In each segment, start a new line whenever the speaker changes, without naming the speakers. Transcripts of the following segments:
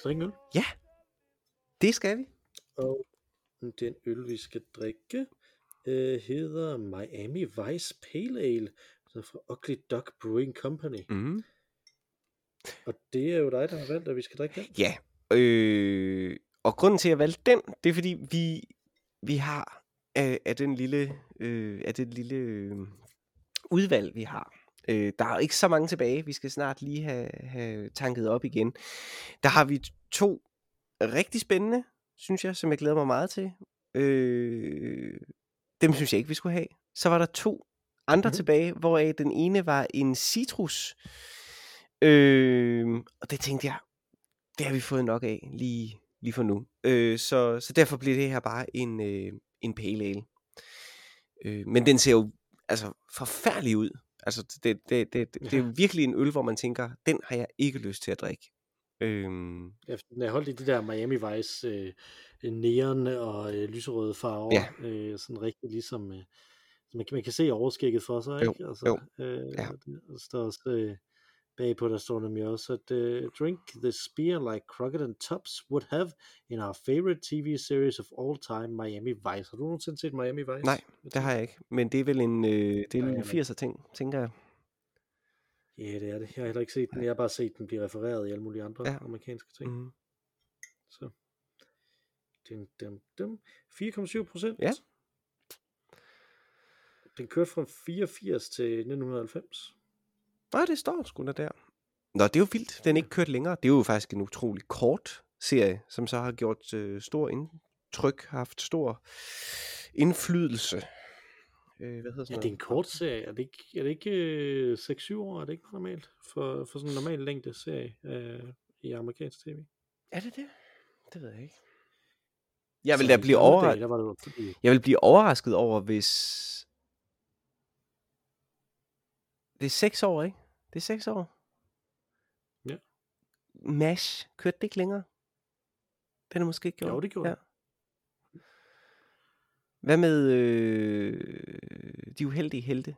skal drikke en øl.
Ja, det skal vi.
Og den øl, vi skal drikke, øh, hedder Miami Vice Pale Ale, så fra Ugly Duck Brewing Company.
Mm.
Og det er jo dig, der har valgt, at vi skal drikke den.
Ja, øh, og grunden til, at jeg valgte den, det er fordi, vi, vi har af, af den lille, øh, af det lille øh, udvalg, vi har. Øh, der er ikke så mange tilbage. Vi skal snart lige have, have tanket op igen. Der har vi to rigtig spændende, synes jeg, som jeg glæder mig meget til. Øh, dem synes jeg ikke, vi skulle have. Så var der to andre mm-hmm. tilbage, hvoraf den ene var en citrus. Øh, og det tænkte jeg, det har vi fået nok af lige, lige for nu. Øh, så, så derfor bliver det her bare en, øh, en pale ale. Øh, men den ser jo altså forfærdelig ud. Altså, det, det, det, det, det er virkelig en øl, hvor man tænker, den har jeg ikke lyst til at drikke. Øhm,
den er holdt i de der Miami Vice øh, neon og øh, lyserøde farver.
Ja.
Øh, sådan rigtig ligesom, øh, man, kan, man kan se overskægget for sig,
Jo,
ikke? Altså,
jo.
Øh,
Ja.
der står også øh, bagpå, der står nemlig også, at øh, drink this beer like Crockett and Tubbs would have in our favorite TV series of all time, Miami Vice. Har du nogensinde set Miami Vice?
nej, det har jeg ikke. Men det er vel en, øh, det er en
men-
80'er ting, tænker jeg.
Ja, det er det. Jeg har heller ikke set den. Jeg har bare set den blive refereret i alle mulige andre
Ja.
amerikanske ting.
Mm.
Så. Dum, dum, dum. 4,7 procent.
Ja.
Den kørte fra 84 til 1990.
Nej, det står sgu da der. Nå, det er jo vildt. Den er ikke kørt længere. Det er jo faktisk en utrolig kort serie, som så har gjort øh, stor indtryk, haft stor indflydelse. Øh, hvad hedder
Ja,
sådan
det er en kort serie. Er det ikke, er det ikke øh, 6-7 år? Er det ikke normalt for, for sådan en normal længde serie øh, i amerikansk tv?
Er det det? Det ved jeg ikke. Jeg vil da blive overrasket.
Var det
Jeg vil blive overrasket over, hvis... Det er seks år, ikke? Det er seks år.
Ja.
MASH, kørte det ikke længere? Den er måske ikke gjort.
Jo, det gjorde
ja.
det.
Hvad med øh, de uheldige helte?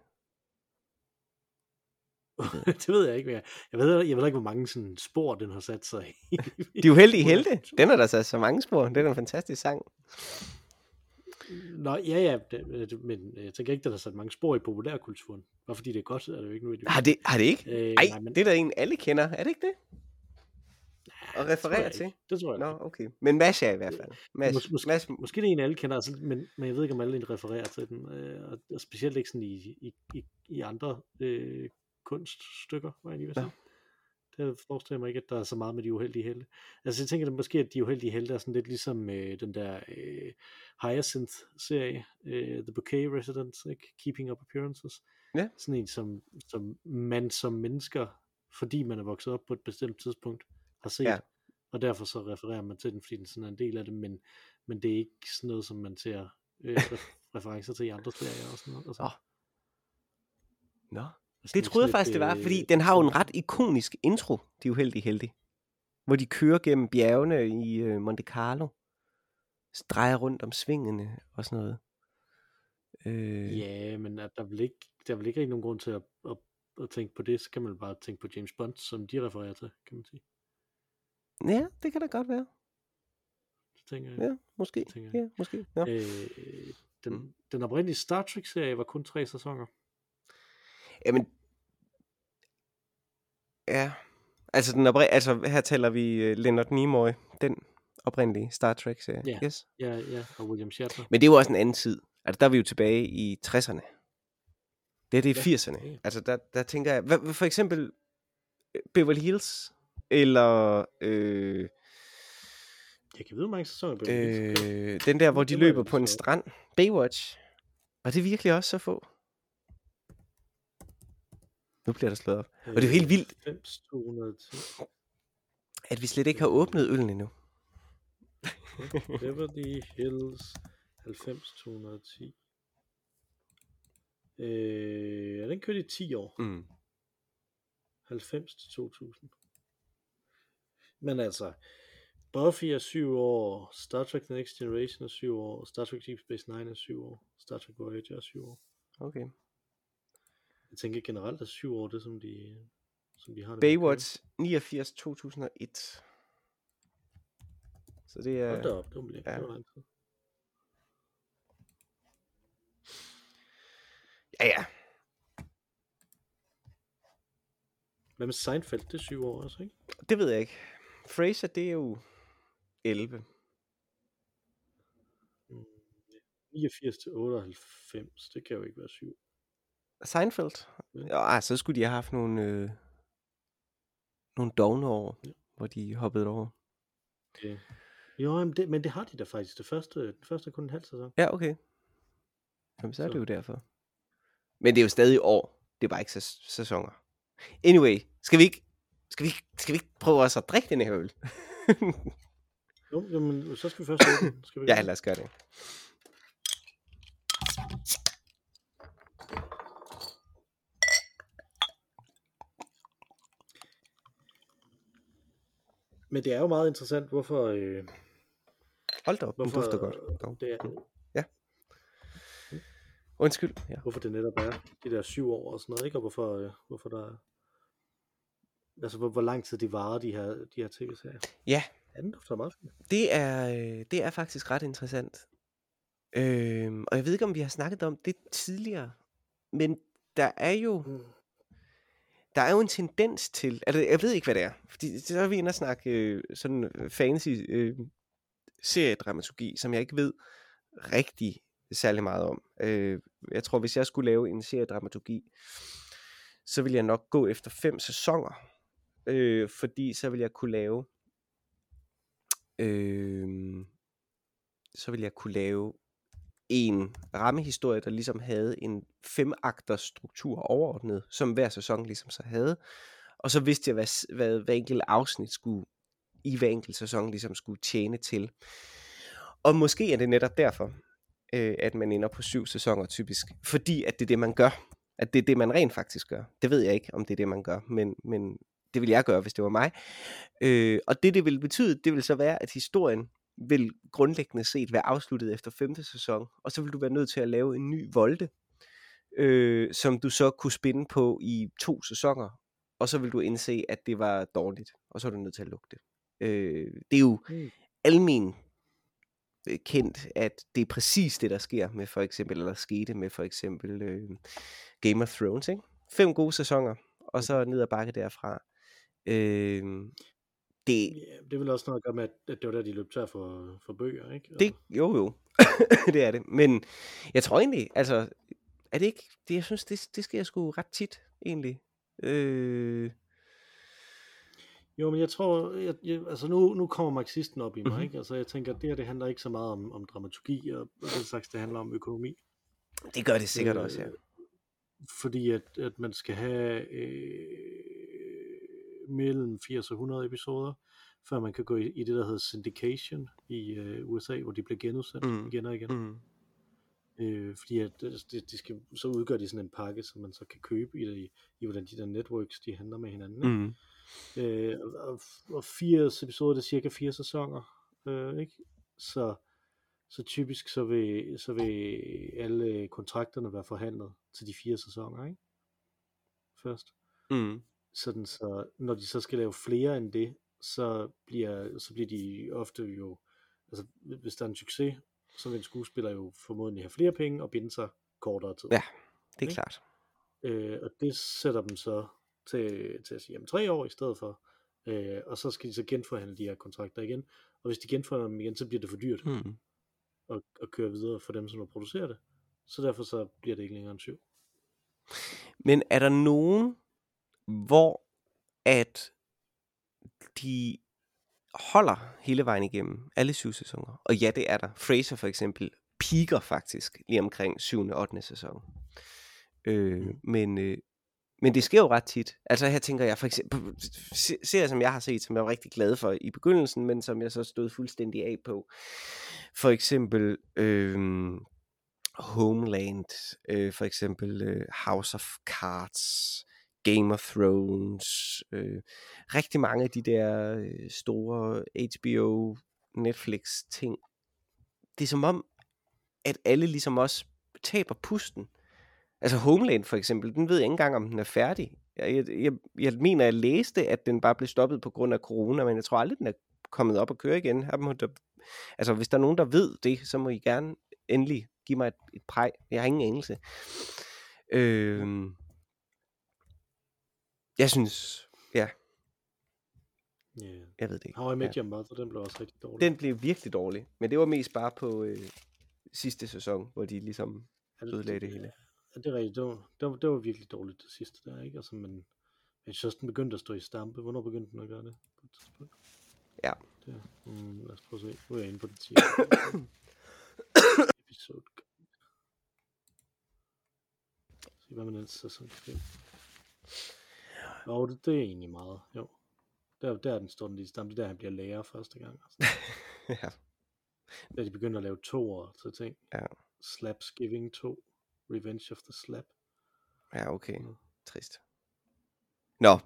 det ved jeg ikke mere. Jeg ved, jeg ved ikke, hvor mange sådan spor, den har sat sig i.
De uheldige helte? Den er der så så mange spor. Det er en fantastisk sang.
Nå, ja, ja, det, det, men jeg tænker ikke, at der er sat mange spor i populærkulturen. Bare fordi det er godt, er det jo ikke nødvendigvis.
Har det, har det ikke?
Øh,
Ej,
nej, men-
det er da en, alle kender. Er det ikke det? At
Det
referere
jeg
til?
Det tror jeg
Nå,
ikke.
okay. Men MASH er i hvert fald. MASH,
Mås- måske,
MASH,
måske det er en, alle kender, altså, men, men jeg ved ikke, om alle refererer til den. Øh, og, og specielt ikke sådan i, i, i, i andre øh, kunststykker, var jeg lige ved at sige. Der forestiller jeg mig ikke, at der er så meget med de uheldige helte. Altså jeg tænker at måske, at de uheldige helte er sådan lidt ligesom øh, den der øh, Hyacinth-serie, øh, The Bouquet Residence, ikke? Keeping Up Appearances.
Ja.
Sådan en, som, som man som mennesker, fordi man er vokset op på et bestemt tidspunkt, har set.
Ja.
Og derfor så refererer man til den, fordi den sådan er en del af det, men, men det er ikke sådan noget, som man ser øh, ref- referencer til i andre serier og sådan noget. Altså,
Åh, Nå.
sådan
Det troede jeg faktisk, det var,
øh,
fordi den har jo en ret ikonisk intro, De Uheldige Helte. Hvor de kører gennem bjergene i øh, Monte Carlo. Så drejer rundt om svingene og sådan noget. Øh,
Ja, men at der vil ikke, der vil ikke rigtig nogen grund til at, at, at tænke på det, så kan man bare tænke på James Bond, som de refererer til, kan man sige.
Ja, det kan da godt være.
Så tænker jeg.
Ja, måske.
tænker jeg.
Ja, måske. Ja.
Øh, den, den oprindelige Star Trek-serie var kun tre sæsoner.
Jamen, ja. Altså, den opri- altså, her taler vi uh, Leonard Nimoy, den oprindelige Star Trek-serie.
Ja.
Yes.
Ja, ja, og William Shatner.
Men det jo også en anden tid. Altså, der er vi jo tilbage i 60'erne. Det er det er
Ja,
80'erne.
ja.
Altså, der, der tænker jeg, hvad, hvad for eksempel øh, Beverly Hills, eller øh,
Jeg kan vide, hvor mange sæsoner
øh, den der, hvor de løber på en strand. Baywatch. Var det virkelig også så få? Nu bliver der slået op. Og det er jo helt vildt,
90, 210.
at vi slet ikke har åbnet øllen endnu.
Beverly Hills 90 210. Øh, den kørte i 10 år.
Mm.
90 til 2000. Men altså, Buffy er 7 år, Star Trek The Next Generation er 7 år, Star Trek Deep Space Nine er 7 år, Star Trek Voyager er 7 år.
Okay.
Jeg tænker generelt, at 7 år, det er som de, som de har det.
Baywatch 89 2001. Så det
Hold da
er...
op, det var, ja. var lang tid.
Ja, ja.
Hvad med Seinfeld? Det er syv år også, ikke?
Det ved jeg ikke. Fraser, det er jo 11.
Mm, 89 til 98, det kan jo ikke være syv.
Seinfeld?
Ja.
Ja, så skulle de have haft nogle, øh, nogle dogne år,
Ja.
hvor de hoppede over.
Det. Jo, men det, men det har de da faktisk. Det første, den første er kun en halv sæson.
Ja, okay. Jamen, så er
Så.
det jo derfor. Men det er jo stadig år. Det er bare ikke sæs- sæsoner. Anyway, skal vi ikke, skal vi, skal vi ikke prøve også at drikke den her øl?
Jo, jamen, så skal vi først åbne. Skal vi
ja, lad os gøre det.
Men det er jo meget interessant, hvorfor, øh,
Hold da op, den
hvorfor
dufter godt. Dog.
det er,
Undskyld. Ja.
hvorfor det netop er de der syv år og sådan noget, ikke? Og hvorfor, øh, hvorfor der er, altså hvor, hvor lang tid de varer, de her, de her tv-serier.
ja,
Ja, den dufter meget fint.
det er, øh, det er faktisk ret interessant. Øhm, og jeg ved ikke, om vi har snakket om det tidligere, men der er jo
Mm.
der er jo en tendens til, altså jeg ved ikke, hvad det er, fordi så er vi inde og snakke øh, sådan øh, fancy øh, seriedramaturgi, som jeg ikke ved rigtig særlig meget om. Øh, jeg tror, hvis jeg skulle lave en seriedramaturgi, så ville jeg nok gå efter fem sæsoner, øh, fordi så ville jeg kunne lave, øh, så ville jeg kunne lave en rammehistorie, der ligesom havde en femakters struktur overordnet, som hver sæson ligesom så havde. Og så vidste jeg, hvad, hvad hver enkelt afsnit skulle i hver enkelt sæson ligesom skulle tjene til. Og måske er det netop derfor, øh, at man ender på syv sæsoner typisk. Fordi at det er det, man gør. At det er det, man rent faktisk gør. Det ved jeg ikke, om det er det, man gør. Men, men det vil jeg gøre, hvis det var mig. Øh, og det, det vil betyde, det vil så være, at historien vil grundlæggende set være afsluttet efter femte sæson, og så vil du være nødt til at lave en ny volde, øh, som du så kunne spinde på i to sæsoner, og så vil du indse, at det var dårligt, og så er du nødt til at lukke det. Øh, det er jo
Mm.
almen øh, kendt, at det er præcis det, der sker med for eksempel, eller skete med for eksempel øh, Game of Thrones, ikke? Fem gode sæsoner, og så ned ad bakke derfra. Øh, det,
Ja, det vil også noget at gøre med, at det var der, de løb tør for, for bøger, ikke?
Det, jo jo, det er det. Men jeg tror egentlig, altså, er det ikke, det, jeg synes, det, det sker sgu ret tit, egentlig. Øh,
Jo, men jeg tror, jeg, jeg, altså nu, nu kommer marxisten op i mig,
Mhm.
ikke? Altså jeg tænker, det her, det handler ikke så meget om, om dramaturgi og, og den slags, det handler om økonomi.
det gør det sikkert også, ja.
Øh, Fordi at, at man skal have øh, mellem 80 og 100 episoder, før man kan gå i, i det, der hedder syndication i øh, USA, hvor de bliver genudsendt
Mm.
igen og igen.
Mm.
Øh, fordi at det, det- de skal, så udgør de sådan en pakke, som man så kan købe i, i, i hvordan de der networks, de handler med hinanden. Ikke?
Mm.
Øh, og, og 80 episoder, det er cirka fire sæsoner, øh, ikke? Så, så typisk så vil, så vil alle kontrakterne være forhandlet til de fire sæsoner, ikke? Først.
Mm.
Sådan så, når de så skal lave flere end det, så bliver, så bliver de ofte jo, altså hvis der er en succes, så vil en skuespiller jo formodentlig have flere penge og binde sig kortere tid.
Ja. Det er
Ikke?
klart.
Øh, og det sætter dem så til, til at sige, jamen tre år i stedet for. Øh, og så skal de så genforhandle de her kontrakter igen. Og hvis de genforhandler dem igen, så bliver det for dyrt
Mm.
at, at køre videre for dem, som har produceret det. Så derfor så bliver det ikke længere end syv.
Men er der nogen, hvor at de holder hele vejen igennem alle syv sæsoner? Og ja, det er der. Fraser for eksempel piker faktisk lige omkring 7. og 8. sæson. Øh,
Mm.
men, øh, men det sker jo ret tit. Altså her tænker jeg for eksempel, se- serier som jeg har set, som jeg var rigtig glad for i begyndelsen, men som jeg så stod fuldstændig af på. For eksempel øh, Homeland, øh, for eksempel øh, House of Cards, Game of Thrones, øh, rigtig mange af de der øh, store HBO, Netflix ting. Det er som om, at alle ligesom også taber pusten. Altså Homeland for eksempel, den ved jeg ikke engang, om den er færdig. jeg, jeg, jeg mener, jeg læste, at den bare blev stoppet på grund af corona, men jeg tror aldrig, den er kommet op og køre igen. Her må der, altså, hvis der er nogen, der ved det, så må I gerne endelig give mig et, et præg. Jeg har ingen anelse. Øh, jeg synes, ja,
Yeah.
jeg ved det ikke.
How I Met
Ja.
Your Mother, den blev også rigtig dårlig.
Den blev virkelig dårlig, men det var mest bare på øh, sidste sæson, hvor de ligesom
Ja,
ødelagde det hele.
Ja, det er rigtigt. Det var, det var, det var virkelig dårligt det sidste der, ikke? Altså, men jeg synes den begyndte at stå i stampe. Hvornår begyndte den at gøre det? På et tidspunkt?
Ja.
Det, mm, lad os prøve at se. Nu er jeg inde på den 10. episode. Se, hvad med den sæson 5? Jo, det, det er egentlig meget. Jo. Der, der er den står den lige i stampe. Det er der, han bliver lærer første gang. Altså.
ja.
Da de begynder at lave toer, så tænk.
Ja.
Slapsgiving 2. Revenge of the Slap.
ja, okay.
Mm.
Trist. Nå,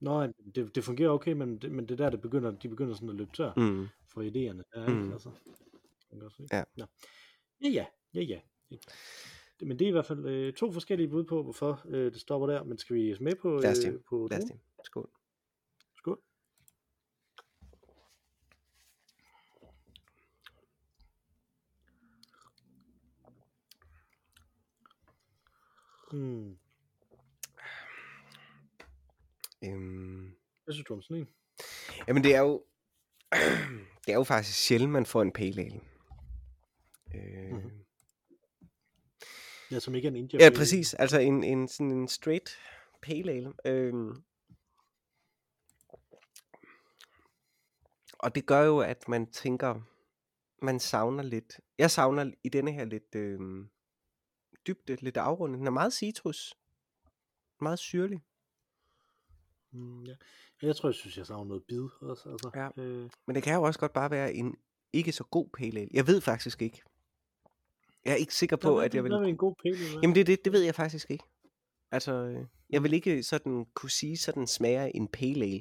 Nå, det, det fungerer okay, men det, men det er der, det begynder, de begynder sådan at løbe tør mm. for idéerne. Ja?
Mm.
Altså.
Ja.
Nå. ja, ja, ja, ja. Men det er i hvert fald øh, to forskellige bud på, hvorfor øh, det stopper der. Men skal vi med på,
Lad os det.
øh, på
lad os
dronen?
det. Skål.
Skål. Hmm.
Øhm,
Hvad synes du om sådan en?
jamen det er jo, det er jo faktisk sjældent, man får en pale ale. Øh,
Mhm. Ja, som ikke er en India
Ja,
Pale
præcis. Altså en, en, sådan en straight pale ale. Øhm. Og det gør jo, at man tænker, man savner lidt. Jeg savner i denne her lidt øhm, dybde, lidt afrundet. Den er meget citrus. Meget syrlig.
Mm, ja. Ja, Jeg tror, jeg synes, jeg savner noget bid også. Altså,
Ja.
øh,
Men det kan jo også godt bare være en ikke så god pale ale. Jeg ved faktisk ikke. Jeg er ikke sikker på,
hvad,
at jeg vil...
Hvad vil en god være?
Jamen det, er det, det ved jeg faktisk ikke. Altså, jeg vil ikke sådan kunne sige, sådan smager en pale ale.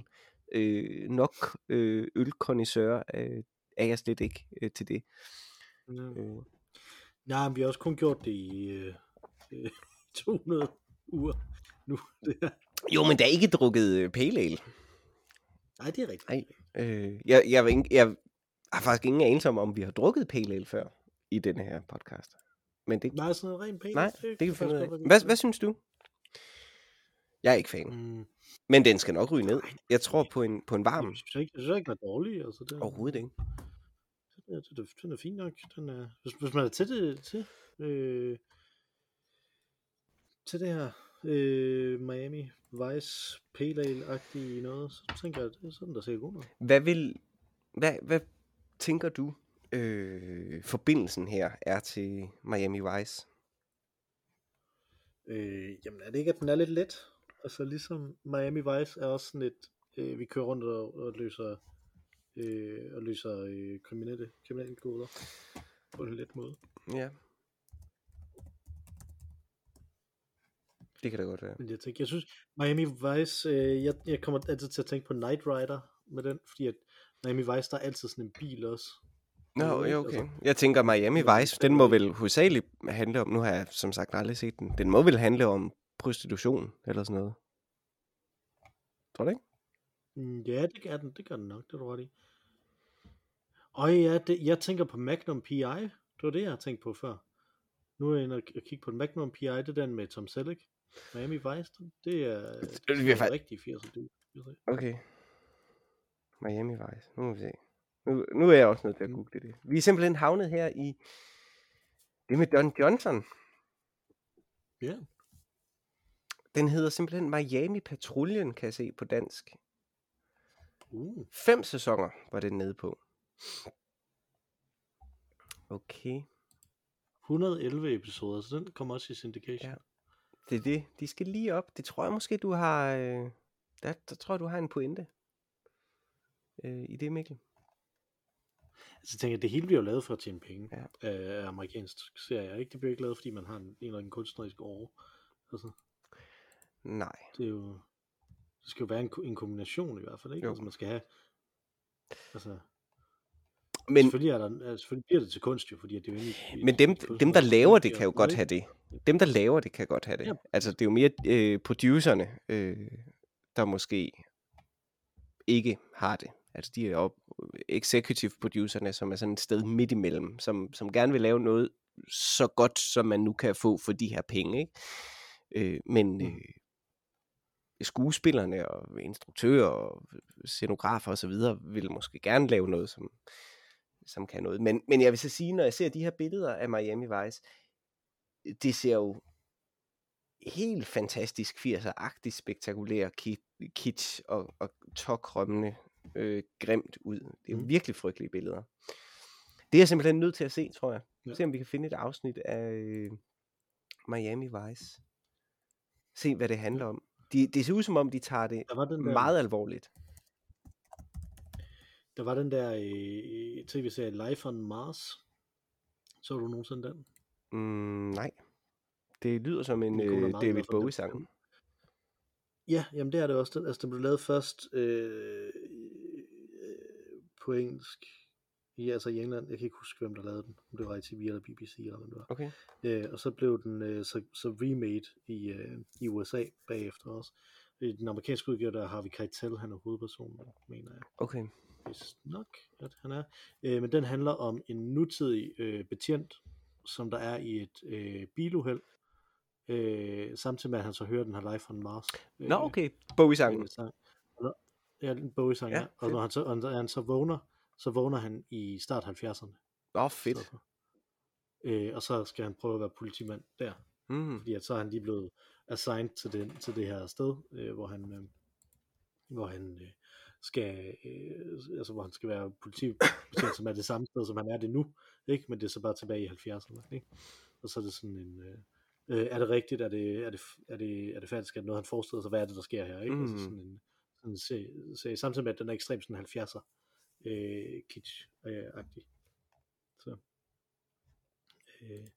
Øh, nok øh, ølkondisør øh, er jeg slet ikke øh, til det.
Ja.
Øh,
Nej, men vi har også kun gjort det i øh, øh, 200 uger nu. Det er,
jo, men der er ikke drukket øh, pale ale.
nej, det er rigtigt.
Nej. Øh, jeg, jeg, vil ikke- jeg har faktisk ingen anelse om, om vi har drukket pale ale før i denne her podcast. Men det,
Nej, sådan noget rent pale.
nej, det kan vi finde ud af. Hvad, hvad synes du? Jeg er ikke fan.
Mm,
Men den skal nok ryge ned. Jeg tror på en, på en varm.
jeg synes ikke, jeg synes ikke, den er dårlig. Altså, det,
Overhovedet ikke.
Den er, den er, den er fin nok. Den er, hvis, hvis man er til det, til, øh, til det her øh, Miami Vice Pale Ale-agtige noget, så tænker jeg, det er sådan, der ser god nok.
Hvad vil, hvad, hvad tænker du, øh, forbindelsen her er til Miami Vice?
Øh, jamen er det ikke, at den er lidt let? Altså ligesom Miami Vice er også sådan lidt, øh, vi kører rundt og, og løser, øh, og løser øh, kriminelle, kriminelle koder på en let måde.
Ja. Det kan da godt være.
Men jeg tænker, jeg synes, Miami Vice, øh, jeg, jeg kommer altid til at tænke på Knight Rider med den, fordi at Miami Vice, der er altid sådan en bil også.
Nå, ja, okay.
Altså,
Jeg tænker Miami
det er
Vice, den må vel hovedsageligt handle om, nu har jeg som sagt aldrig set den, den må vel handle om prostitution eller sådan noget. Tror du ikke?
mm, ja, det gør den, det gør den nok, det er ret i. Og ja, det, jeg tænker på Magnum P.I., det var det, jeg har tænkt på før. Nu er jeg inde og kigge på den. Magnum P.I., det er den med Tom Selleck. Miami Vice, det er, det er
er
en
fakt-
rigtig 80'er dude.
Okay. Miami Vice, nu må vi se. Nu, nu er jeg også nødt til at
Mm.
google det. Vi er simpelthen havnet her i det med Don Johnson.
Ja,
Den hedder simpelthen Miami Patruljen, kan jeg se på dansk.
uh,
Fem sæsoner var den nede på. Okay.
111 episoder, så den kommer også i syndication.
Ja. Det er det. De skal lige op. Det tror jeg måske, du har... Øh, der, der tror jeg, du har en pointe. Øh, I det, Mikkel.
Jeg tænker, det hele bliver jo lavet for at tjene penge
Ja.
af amerikansk serier, ikke? Det bliver ikke lavet, fordi man har en, en eller anden kunstnerisk år. Altså,
Nej.
det er jo, det skal jo være en, en kombination i hvert fald, ikke?
Jo.
Altså man skal have, altså,
Men,
selvfølgelig, er der, selvfølgelig bliver det til kunst jo, fordi det er jo egentlig,
men dem, dem, der laver det, kan jo godt have det. dem, der laver det, kan godt have det.
Ja.
Altså, det er jo mere øh, producerne, øh, der måske ikke har det. Altså, de er op, executive producerne, som er sådan et sted midt imellem, som, som gerne vil lave noget så godt, som man nu kan få for de her penge. Ikke? Øh, men
Mm.
øh, skuespillerne og instruktører og scenografer osv. vil måske gerne lave noget, som, som kan noget. Men, men jeg vil så sige, når jeg ser de her billeder af Miami Vice, det ser jo helt fantastisk 80'er-agtigt spektakulær ki- kitsch og, og tokrømmende øh, grimt ud. Det er
Mm.
virkelig frygtelige billeder. Det er jeg simpelthen nødt til at se, tror jeg.
Ja.
Se om vi kan finde et afsnit af øh, Miami Vice. Se, hvad det handler om. De, det ser ud som om, de tager det
Der var den der,
meget alvorligt.
der, var den der øh, tv-serie Life on Mars. Så du nogensinde den?
Mm, nej. Det lyder som en øh, David. Bowie-sang.
Ja, jamen det er det også. Altså, den blev lavet først øh, på engelsk. Ja, altså i England. Jeg kan ikke huske, hvem der lavede den. Om det var ITV eller BBC eller hvad det var.
Okay.
Øh, og så blev den øh, så, så remade i, øh, i USA bagefter også. I den amerikanske udgave, der har vi Keitel, han er hovedpersonen, mener jeg.
Okay.
Vist nok, at han er. Øh, men den handler om en nutidig øh, betjent, som der er i et øh, biluheld, øh, samtidig med at han så hører den her Life on Mars. Øh,
Nå, okay. Bowie-sangen.
øh, sang. Ja, den Bowie-sang,
Ja.
Og når han, så, og når han så vågner, så vågner han i start 70'erne.
Åh, oh, fedt.
for. Øh, og så skal han prøve at være politimand der,
Mm.
fordi at så er han lige blevet assigned til, den, til det her sted, øh, hvor han, øh, hvor han øh, skal, øh, altså hvor han skal være politibetjent, som er det samme sted, som han er det nu, ikke? men det er så bare tilbage i 70'erne, ikke? Og så er det sådan en, øh, øh, er det rigtigt, er det, er det, er det, er det faktisk, er det noget, han forestiller sig, hvad er det, der sker her, ikke? Mm. Altså
Mm.
sådan en, sådan se, se, samtidig med, at den er ekstremt sådan 70'er øh, kitsch-agtig. Øh, så. Øh,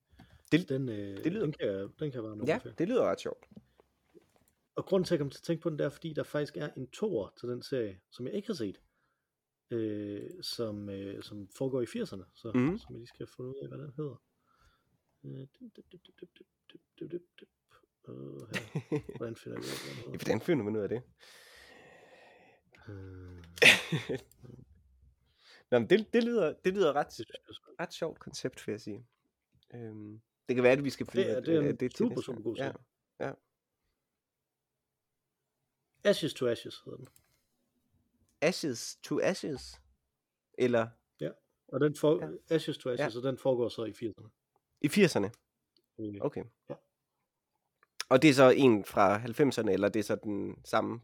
det,
den, øh,
det lyder,
den kan, den kan være noget
Ja, det lyder ret sjovt.
Og grunden til, at jeg kom til at tænke på den der, fordi der faktisk er en tor til den serie, som jeg ikke har set, øh, som, øh, som foregår i 80'erne, så, mm. som jeg lige skal få ud af, hvad den hedder. Øh, Hvordan finder vi ud af det?
Hvordan finder man ud af det?
Øh,
Nå, men det, det, lyder, det lyder ret,
er
ret sjovt koncept, vil jeg sige. Øhm, det kan være, at vi skal finde
Det er- det er
det til
super,
næste
super god
ja.
serie. Ashes to Ashes hedder den.
Ashes to Ashes? Eller
Og den for,
Ja.
ja. Ashes to Ashes, ja. og den foregår så i 80'erne.
i 80'erne?
Øh,
Okay.
Ja.
Og det er så en fra 90'erne, eller det er så den samme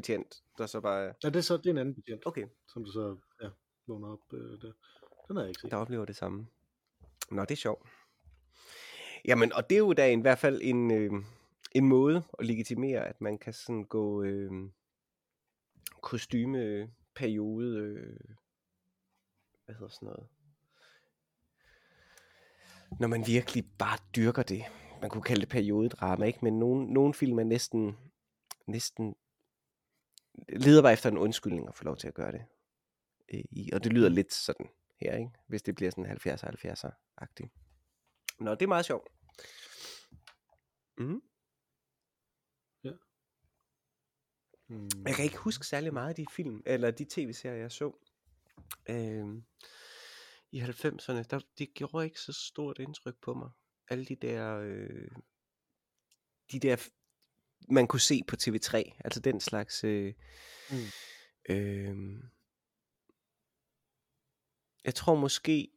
betjent, der så bare.
Ja, det er så det er en anden betjent,
Okay,
som du så ja, vågner op øh, der. Den har jeg ikke set.
der oplever det samme. Nå, det er sjovt. Jamen, og det er jo da i hvert fald en, øh, en måde at legitimere, at man kan sådan gå øh, kostymeperiode, øh, hvad hedder sådan noget, når man virkelig bare dyrker det. Man kunne kalde det periodedrama, ikke? Men nogle, nogle film er næsten, næsten leder bare efter en undskyldning at få lov til at gøre det. Øh, i, og det lyder lidt sådan her, ikke? Hvis det bliver sådan 70'er-70'er-agtigt. Nå, det er meget sjovt. Mm.
Mm.
Jeg kan ikke huske særlig meget af de film, eller de tv-serier, jeg så. Øhm, I 90'erne, der, det gjorde ikke så stort indtryk på mig. Alle de der, øh, de der, man kunne se på TV3, altså den slags, øh,
Mm.
øh, jeg tror måske,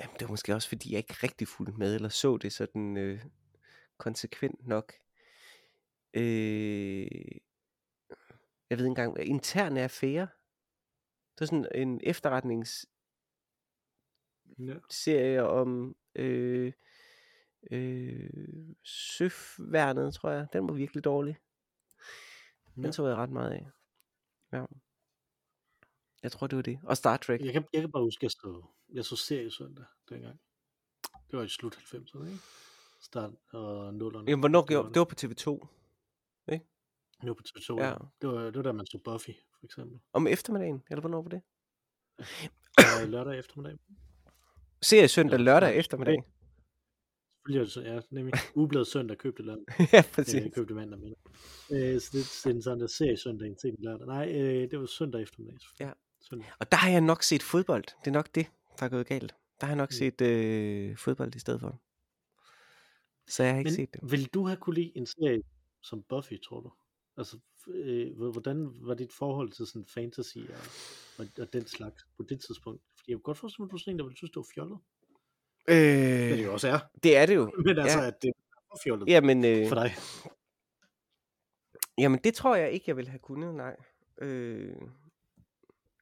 jamen det var måske også fordi, jeg ikke rigtig fulgte med, eller så det sådan øh, konsekvent nok. Øh, jeg ved ikke engang, interne affære. Det er sådan en efterretningsserie
Ja.
om øh, øh, søværnet, tror jeg. Den var virkelig dårlig. Den
Ja.
så jeg ret meget af. Ja. Jeg tror, det var det. Og Star Trek.
Jeg kan, jeg kan bare huske, at jeg så, jeg så seriesøndag dengang. Det var i slut 90'erne, ikke? Start og 0'erne.
Jamen, hvornår gjorde det? var på TV2.
Det var på TV2,
Ja.
ja. Det var, det var da man så Buffy, for eksempel.
Om eftermiddagen, eller hvornår var det?
Det var lørdag eftermiddag.
Serie søndag
Ja,
lørdag eftermiddag.
Selvfølgelig er det ja, nemlig. Ugebladet søndag købte lørdag.
ja,
Øh,
præcis.
købte mandag middag. Øh, så det, det er sådan der serie søndag en til lørdag. Nej, øh, det var søndag eftermiddag.
Ja.
Søndag.
Og der har jeg nok set fodbold. Det er nok det, der er gået galt. Der har jeg nok
Mm.
set øh, fodbold i stedet for. Så jeg har ikke
Men
set det.
vil du have kunne lide en serie som Buffy, tror du? Altså, øh, hvor- hvordan var dit forhold til sådan fantasy og, og, og den slags på det tidspunkt? Fordi jeg kunne godt mig, at du er sådan en, der ville synes, det var fjollet.
Øh,
Det, det jo også er.
det er det jo.
Men altså,
Ja.
at det er fjollet
Jamen, øh,
for dig.
jamen, det tror jeg ikke, jeg ville have kunnet, nej. Øh,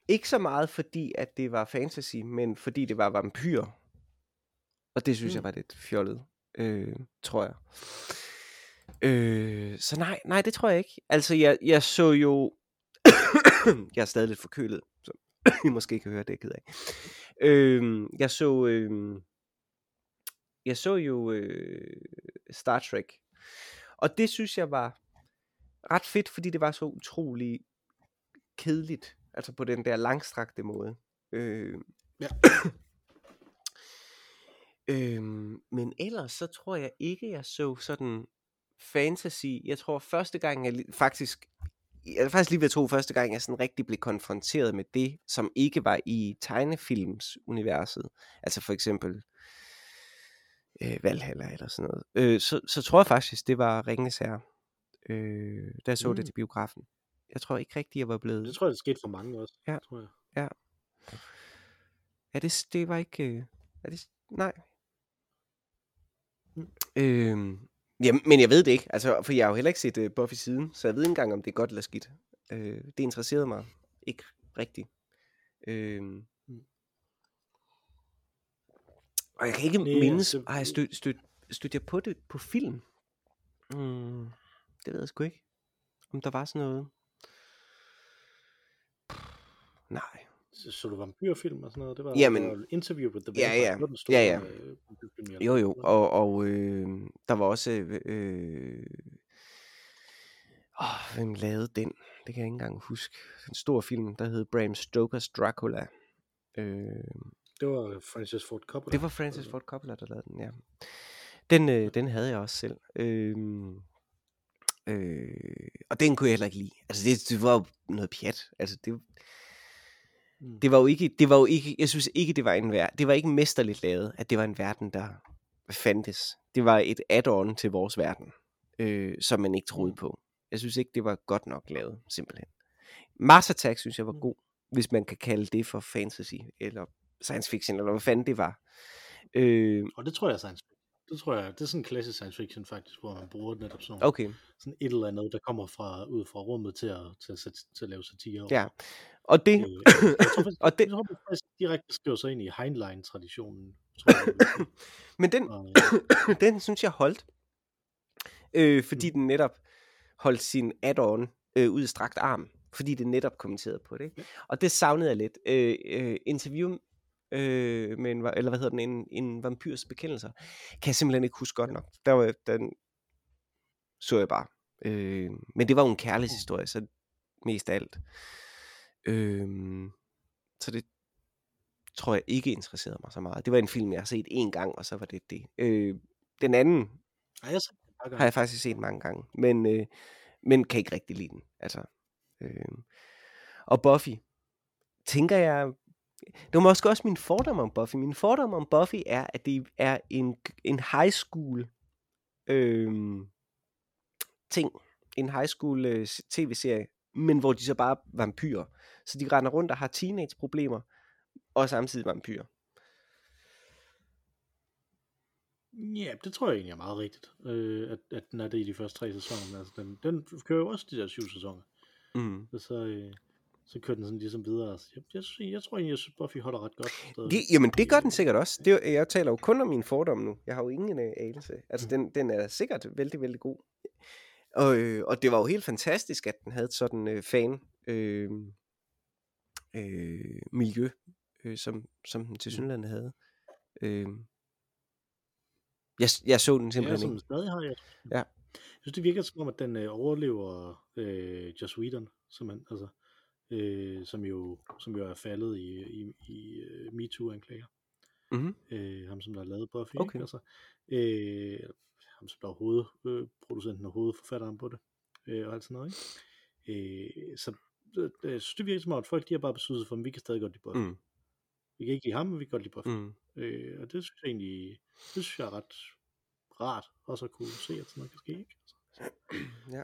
ikke så meget fordi, at det var fantasy, men fordi det var vampyr. Og det synes mm. jeg var lidt fjollet, øh, tror jeg. Øh, så nej, nej, det tror jeg ikke. Altså, jeg, jeg så jo... jeg er stadig lidt forkølet, så I måske kan høre det, jeg er ked af. Øh, jeg så... Øh, jeg så jo øh, Star Trek. Og det synes jeg var ret fedt, fordi det var så utrolig kedeligt. Altså på den der langstrakte måde. Øh,
Ja.
øhm, men ellers så tror jeg ikke, jeg så sådan fantasy. Jeg tror første gang, jeg faktisk... Jeg er faktisk lige ved at tro første gang, jeg sådan rigtig blev konfronteret med det, som ikke var i tegnefilmsuniverset. Altså for eksempel øh, Valhalla eller sådan noget. Øh, så, så tror jeg faktisk, det var Ringenes Herre. Øh, da jeg så mm. det til biografen. Jeg tror ikke rigtigt, jeg var blevet...
Det tror jeg, det skete for mange også.
Ja.
Tror jeg.
Ja, det, det var ikke... Øh, er det, nej.
Mm.
Øhm, ja, men jeg ved det ikke, altså, for jeg har jo heller ikke set uh, Buffy siden, så jeg ved ikke engang, om det er godt eller skidt. Øh, det interesserede mig ikke rigtigt. Øhm,
Mm.
Og jeg kan ikke
Nej,
mindes,
altså-
har jeg stødt, stødt, stødt jeg på det på film? Mm, det ved jeg sgu ikke. Om der var sådan noget. Nej.
Så, så du vampyrfilm og sådan noget? Det var,
Jamen-
det var Interview with the
Ja,
Vampire.
ja.
Den store,
Ja, ja.
øh,
Jo, jo, og, og øh, der var også, øh, øh, åh, hvem lavede den? Det kan jeg ikke engang huske. En stor film, der hed Bram Stokers Dracula. Øh,
Det var Francis Ford Coppola.
det var Francis Ford Coppola, der lavede den, ja. Den, øh, den havde jeg også selv. Øh, øh, og den kunne jeg heller ikke lide. Altså, det, det var jo noget pjat. Altså, det,
Mm.
det var jo ikke, det var jo ikke, jeg synes ikke, det var en verden, det var ikke mesterligt lavet, at det var en verden, der fandtes. Det var et add-on til vores verden, øh, som man ikke troede
Mm.
på. Jeg synes ikke, det var godt nok lavet, simpelthen. Mars Attack synes jeg var
Mm.
god, hvis man kan kalde det for fantasy, eller science fiction, eller hvad fanden det var. Øh,
Og det tror jeg er science fiction. Det tror jeg, det er sådan en klassisk science fiction faktisk, hvor man bruger netop sådan,
okay,
sådan et eller andet, der kommer fra, ud fra rummet til at, til at, sætte, til at lave satire.
ja. Og det,
Øh, jeg tror faktisk,
og det,
jeg tror faktisk direkte skriver sig ind i Heinlein-traditionen. Tror jeg,
men den,
Og,
den synes jeg holdt. Øh, fordi
Mm.
den netop holdt sin add-on øh, ud i strakt arm. Fordi det netop kommenterede på det. Ikke?
Ja.
Og det savnede jeg lidt. Øh, øh, interview øh, med en, eller hvad hedder den, en, en vampyrs bekendelser, kan jeg simpelthen ikke huske godt nok. Der var, den så jeg bare. Øh, men det var jo en kærlighedshistorie, så mest af alt. Øh, så det tror jeg ikke interesserede mig så meget. Det var en film, jeg har set en gang, og så var det det. Øh, den anden
ej, jeg har set
har jeg faktisk set mange gange, men, øh, men kan ikke rigtig lide den. Altså, øh. Og Buffy, tænker jeg, det var måske også min fordom om Buffy. Min fordom om Buffy er, at det er en, en high school øh, ting. En high school øh, tv-serie, men hvor de så bare er vampyrer. Så de render rundt og har teenage-problemer, og samtidig vampyrer.
Ja, det tror jeg egentlig er meget rigtigt, øh, at, at den er det i de første tre sæsoner. Altså, den, den kører jo også de der syv sæsoner.
Mm.
Så, øh, så kører den sådan ligesom videre. Så jeg, jeg, synes- jeg tror egentlig, at Buffy holder ret godt. stadig.
Det, jamen, det gør den sikkert også. Det, jeg taler jo kun om min fordom nu. Jeg har jo ingen øh, anelse. Altså, den, den er sikkert vældig, vældig god. Og, øh, og det var jo helt fantastisk, at den havde sådan øh, fan øh, øh, miljø, øh, som, som den til synligheden havde. Øh, jeg, jeg så den
Ja,
simpelthen
som den
ikke.
stadig har. Jeg,
Ja.
jeg synes, det virker som om, at den øh, overlever øh, Joss Whedon, som, han, altså, øh, som, jo, som jo er faldet i, i, i uh, MeToo-anklager.
Mhm.
Øh, ham, som der har lavet Buffy.
Okay.
Altså, øh, ham, som der er hovedproducenten og hovedforfatteren på det. Øh, og alt sådan noget. Ikke? Øh, så øh, synes, det virker som om, at folk de har bare besluttet sig for, at vi kan stadig godt lide Buffy.
Mm.
Vi kan ikke lide ham, men vi kan godt lide Buffy.
Mm.
Øh, og det synes jeg egentlig, det synes jeg er ret rart, også at kunne se, at sådan noget kan ske. Ikke? Altså,
Ja.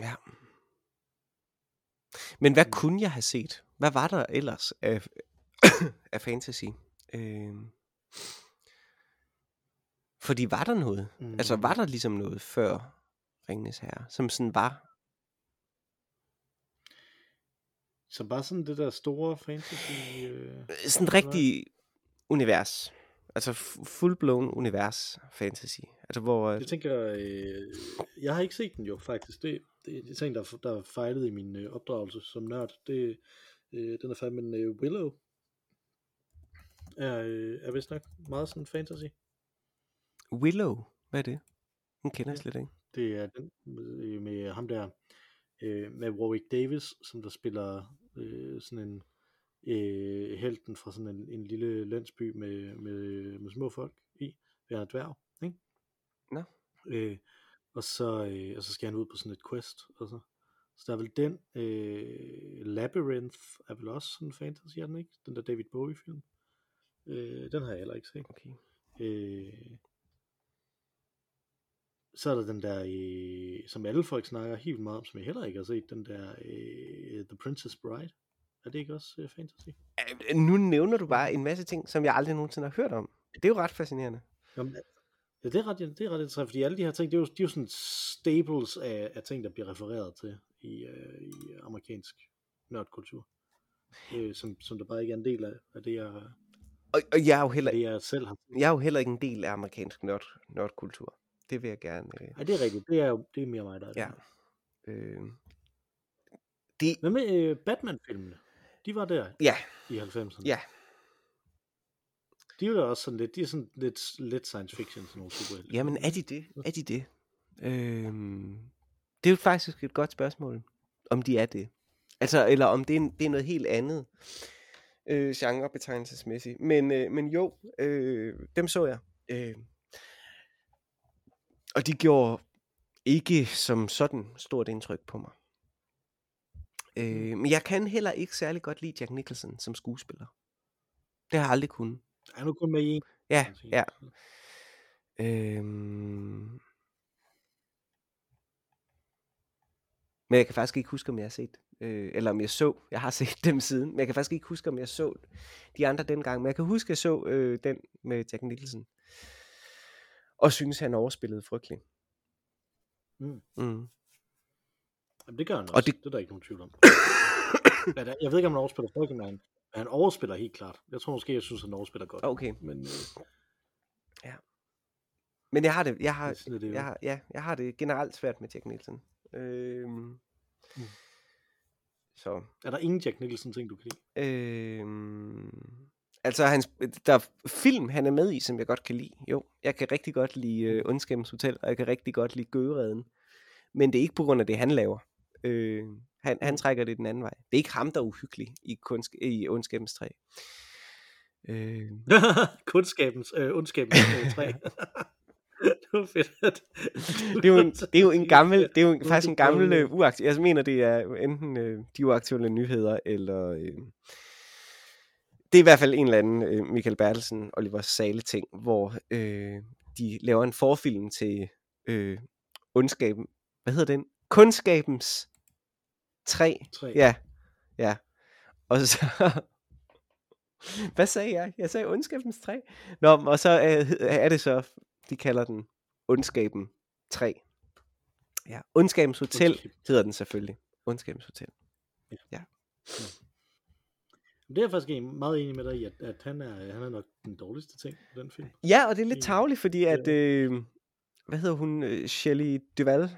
Ja. Men hvad kunne jeg have set? Hvad var der ellers af, af fantasy? Øh, fordi var der noget? Mm. Altså var der ligesom noget før Ringenes Herre, som sådan var?
Så bare sådan det der store fantasy... Øh,
Sådan et rigtig univers. Altså full-blown univers fantasy. Altså hvor...
jeg tænker, øh, jeg har ikke set den jo faktisk. Det, det, er ting, der, der er fejlet i min øh, opdragelse som nørd. Det, øh, den er fandme en øh, Willow. Er, øh, er vist nok meget sådan fantasy.
Willow, hvad er det? Den kender
Ja.
slet ikke.
Det er den øh, med ham der, øh, med Warwick Davis, som der spiller øh, sådan en øh, helten fra sådan en, en lille landsby med, med, med små folk i, en dværg, ikke?
Nå.
Øh, og, så, øh, og så skal han ud på sådan et quest, og så, så der er vel den, øh, Labyrinth er vel også sådan en fantasy, er den ikke? Den der David Bowie film. Øh, den har jeg heller ikke set.
Okay.
Øh, så er der den der, øh, som alle folk snakker helt meget om, som jeg heller ikke har set, den der øh, The Princess Bride. Er det ikke også øh, fantasy?
Nu nævner du bare en masse ting, som jeg aldrig nogensinde har hørt om. Det er jo ret fascinerende.
Jamen, ja, det er ret, det er ret interessant, fordi alle de her ting, det er jo, de er jo sådan staples af, af ting, der bliver refereret til i, øh, i amerikansk nørdkultur. Øh, som, som der bare ikke er en del af, af det, jeg,
Og, og jeg, er jo heller,
det, jeg selv har
jeg er jo heller ikke en del af amerikansk nørd, nerdkultur. Det vil jeg gerne. Øh,
Ej, det er rigtigt. Det er jo det er mere mig, der er det.
ja. Øh, det,
Hvad med øh, Batman-filmene? De var der
ja,
i 90'erne.
ja.
De er jo også sådan lidt, de er sådan lidt, lidt science fiction, sådan nogle superhelte.
Jamen, er de det? Er de det? Øh, det er jo faktisk et godt spørgsmål, om de er det. Altså, eller om det er, det er noget helt andet øh, genrebetegnelsesmæssigt. Men, øh, men jo, øh, dem så jeg. Øh, og de gjorde ikke som sådan stort indtryk på mig. Øh, men jeg kan heller ikke særlig godt lide Jack Nicholson som skuespiller. Det har jeg aldrig kunnet.
Er nu kun med i en?
Ja, ja. Øhm... Men jeg kan faktisk ikke huske, om jeg har set, øh, eller om jeg så, jeg har set dem siden, men jeg kan faktisk ikke huske, om jeg så de andre dengang, men jeg kan huske, at jeg så øh, den med Jack Nicholson, og synes, han overspillede frygteligt.
Mm.
Mm.
Jamen, det gør han også.
Og det-
det... er der ikke nogen tvivl om. Jeg ved ikke, om han overspiller frygtelig, men han, men han overspiller helt klart. Jeg tror måske, jeg synes, han overspiller godt.
Okay,
Men øh,
men jeg har det, jeg har,
det, det
jeg har, ja, jeg har det generelt svært med Jack Nicholson. Øhm,
Mm.
Så,
Er der ingen Jack Nicholson ting, du kan lide?
Øhm, altså, hans, der er film, han er med i, som jeg godt kan lide. Jo, jeg kan rigtig godt lide Ondskabens Hotel, og jeg kan rigtig godt lide Gøgeredden. Men det er ikke på grund af det, han laver. Øh, han, han trækker det den anden vej. Det er ikke ham, der er uhyggelig i, kunst, i Ondskabens Træ. Øh,
Kundskabens, øh, ondskabens øh, træ. det var fedt. At
det, er jo en, det er jo en gammel, det er jo en, faktisk en gammel øh, uaktiv. Jeg mener, det er enten øh, de uaktuelle nyheder, eller øh, det er i hvert fald en eller anden øh, Michael Bertelsen, Oliver Sale ting, hvor øh, de laver en forfilm til øh, ondskaben. Hvad hedder den? Kundskabens træ. Ja, ja. Og så... Hvad sagde jeg? Jeg sagde ondskabens træ. Nå, og så er, er det så, de kalder den ondskaben 3. Ja, ondskabens hotel
Ondskab.
hedder den selvfølgelig. Ondskabens hotel.
Det er jeg faktisk meget enig med dig i, at, at han, er, han er nok den dårligste ting i den film.
Ja, og det er lidt tavligt, fordi at,
Ja.
øh, hvad hedder hun, øh, Shelley Duval,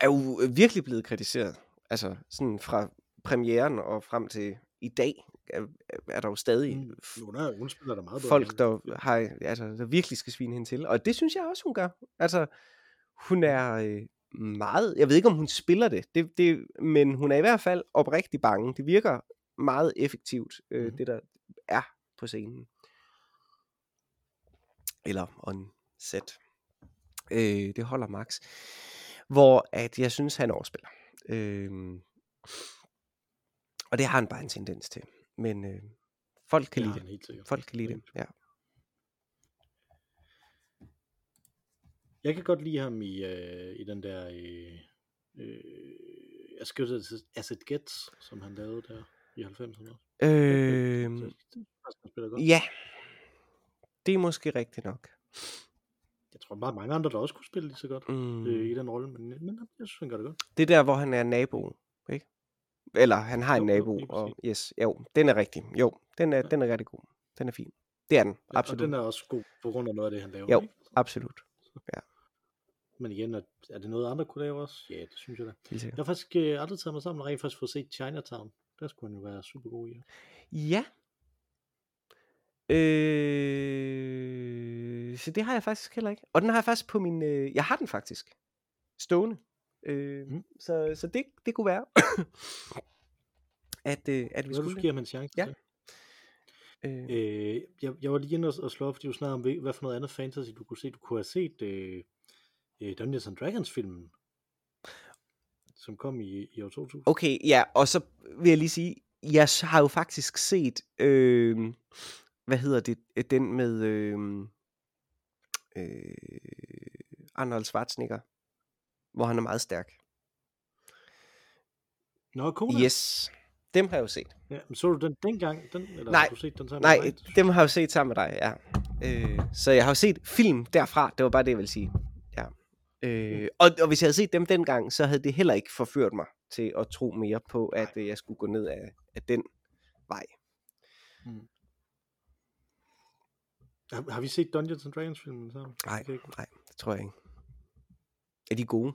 er jo øh, virkelig blevet kritiseret. Altså sådan fra premieren og frem til i dag, er, er der jo stadig
Mm. Hun, er, hun spiller da meget
folk, der, har, altså, der virkelig skal svine hende til. Og det synes jeg også, hun gør. Altså, hun er øh, meget... Jeg ved ikke, om hun spiller det, det, det, men hun er i hvert fald oprigtig bange. Det virker meget effektivt, øh,
Mhm.
det der er på scenen. Eller on set. Øh, det holder max. Hvor at jeg synes, han overspiller. Øh, og det har han bare en tendens til. Men øh, folk kan
Det
lide det. Folk kan lide det, ja.
Jeg kan godt lide ham i, øh, i den der... Øh, øh, jo As It Gets, som han lavede der i 90'erne.
Øh, ja, det er måske rigtigt nok.
Jeg tror bare mange andre, der også kunne spille lige så godt
Mm.
øh, i den rolle, men, men jeg synes, han gør det godt.
Det er der, hvor han er nabo, ikke? Eller han har en
Jo, jo,
nabo,
lige
og yes, jo, den er rigtig. Jo, den er,
Ja.
den er rigtig god. Den er fin. Det er den,
Ja,
absolut.
Og den er også god på grund af noget af det, han laver.
Jo.
Ikke?
Absolut,
Men igen, er, er det noget andre kunne lave også? Ja, det synes jeg da. Jeg har faktisk øh, aldrig taget mig sammen og rent faktisk få set Chinatown. Der skulle han jo være super god i.
Ja. Øh, så det har jeg faktisk heller ikke. Og den har jeg faktisk på min... Øh, jeg har den faktisk. Stående. Øh,
Mm.
Så, så det, det kunne være, at, øh, at vi
du
skulle
giver ham en chance
Ja. Øh,
Øh, jeg, jeg var lige inde og, og slå op, fordi du snakkede om, hvad- for noget andet fantasy du kunne se. Du kunne have set øh, øh, Dungeons and Dragons filmen, som kom i, i år 2000.
Okay, ja, og så vil jeg lige sige, jeg har jo faktisk set, øh, hvad hedder det, øh, den med øh, øh, Arnold Schwarzenegger, hvor han er meget stærk.
Nå, Kona.
Yes, dem har jeg jo set.
Ja, men så du den dengang? Den, eller
Nej,
har du set den sammen
Nej,
med mig?
dem har jeg jo set sammen med dig, ja. Øh, så jeg har jo set film derfra, det var bare det, jeg ville sige. Ja. Øh, og, og hvis jeg havde set dem dengang, så havde det heller ikke forført mig til at tro mere på, at øh, jeg skulle gå ned af, af den vej.
Har, har vi set Dungeons and Dragons filmen sammen?
Nej,
ikke-
nej, det tror jeg ikke. Er de gode?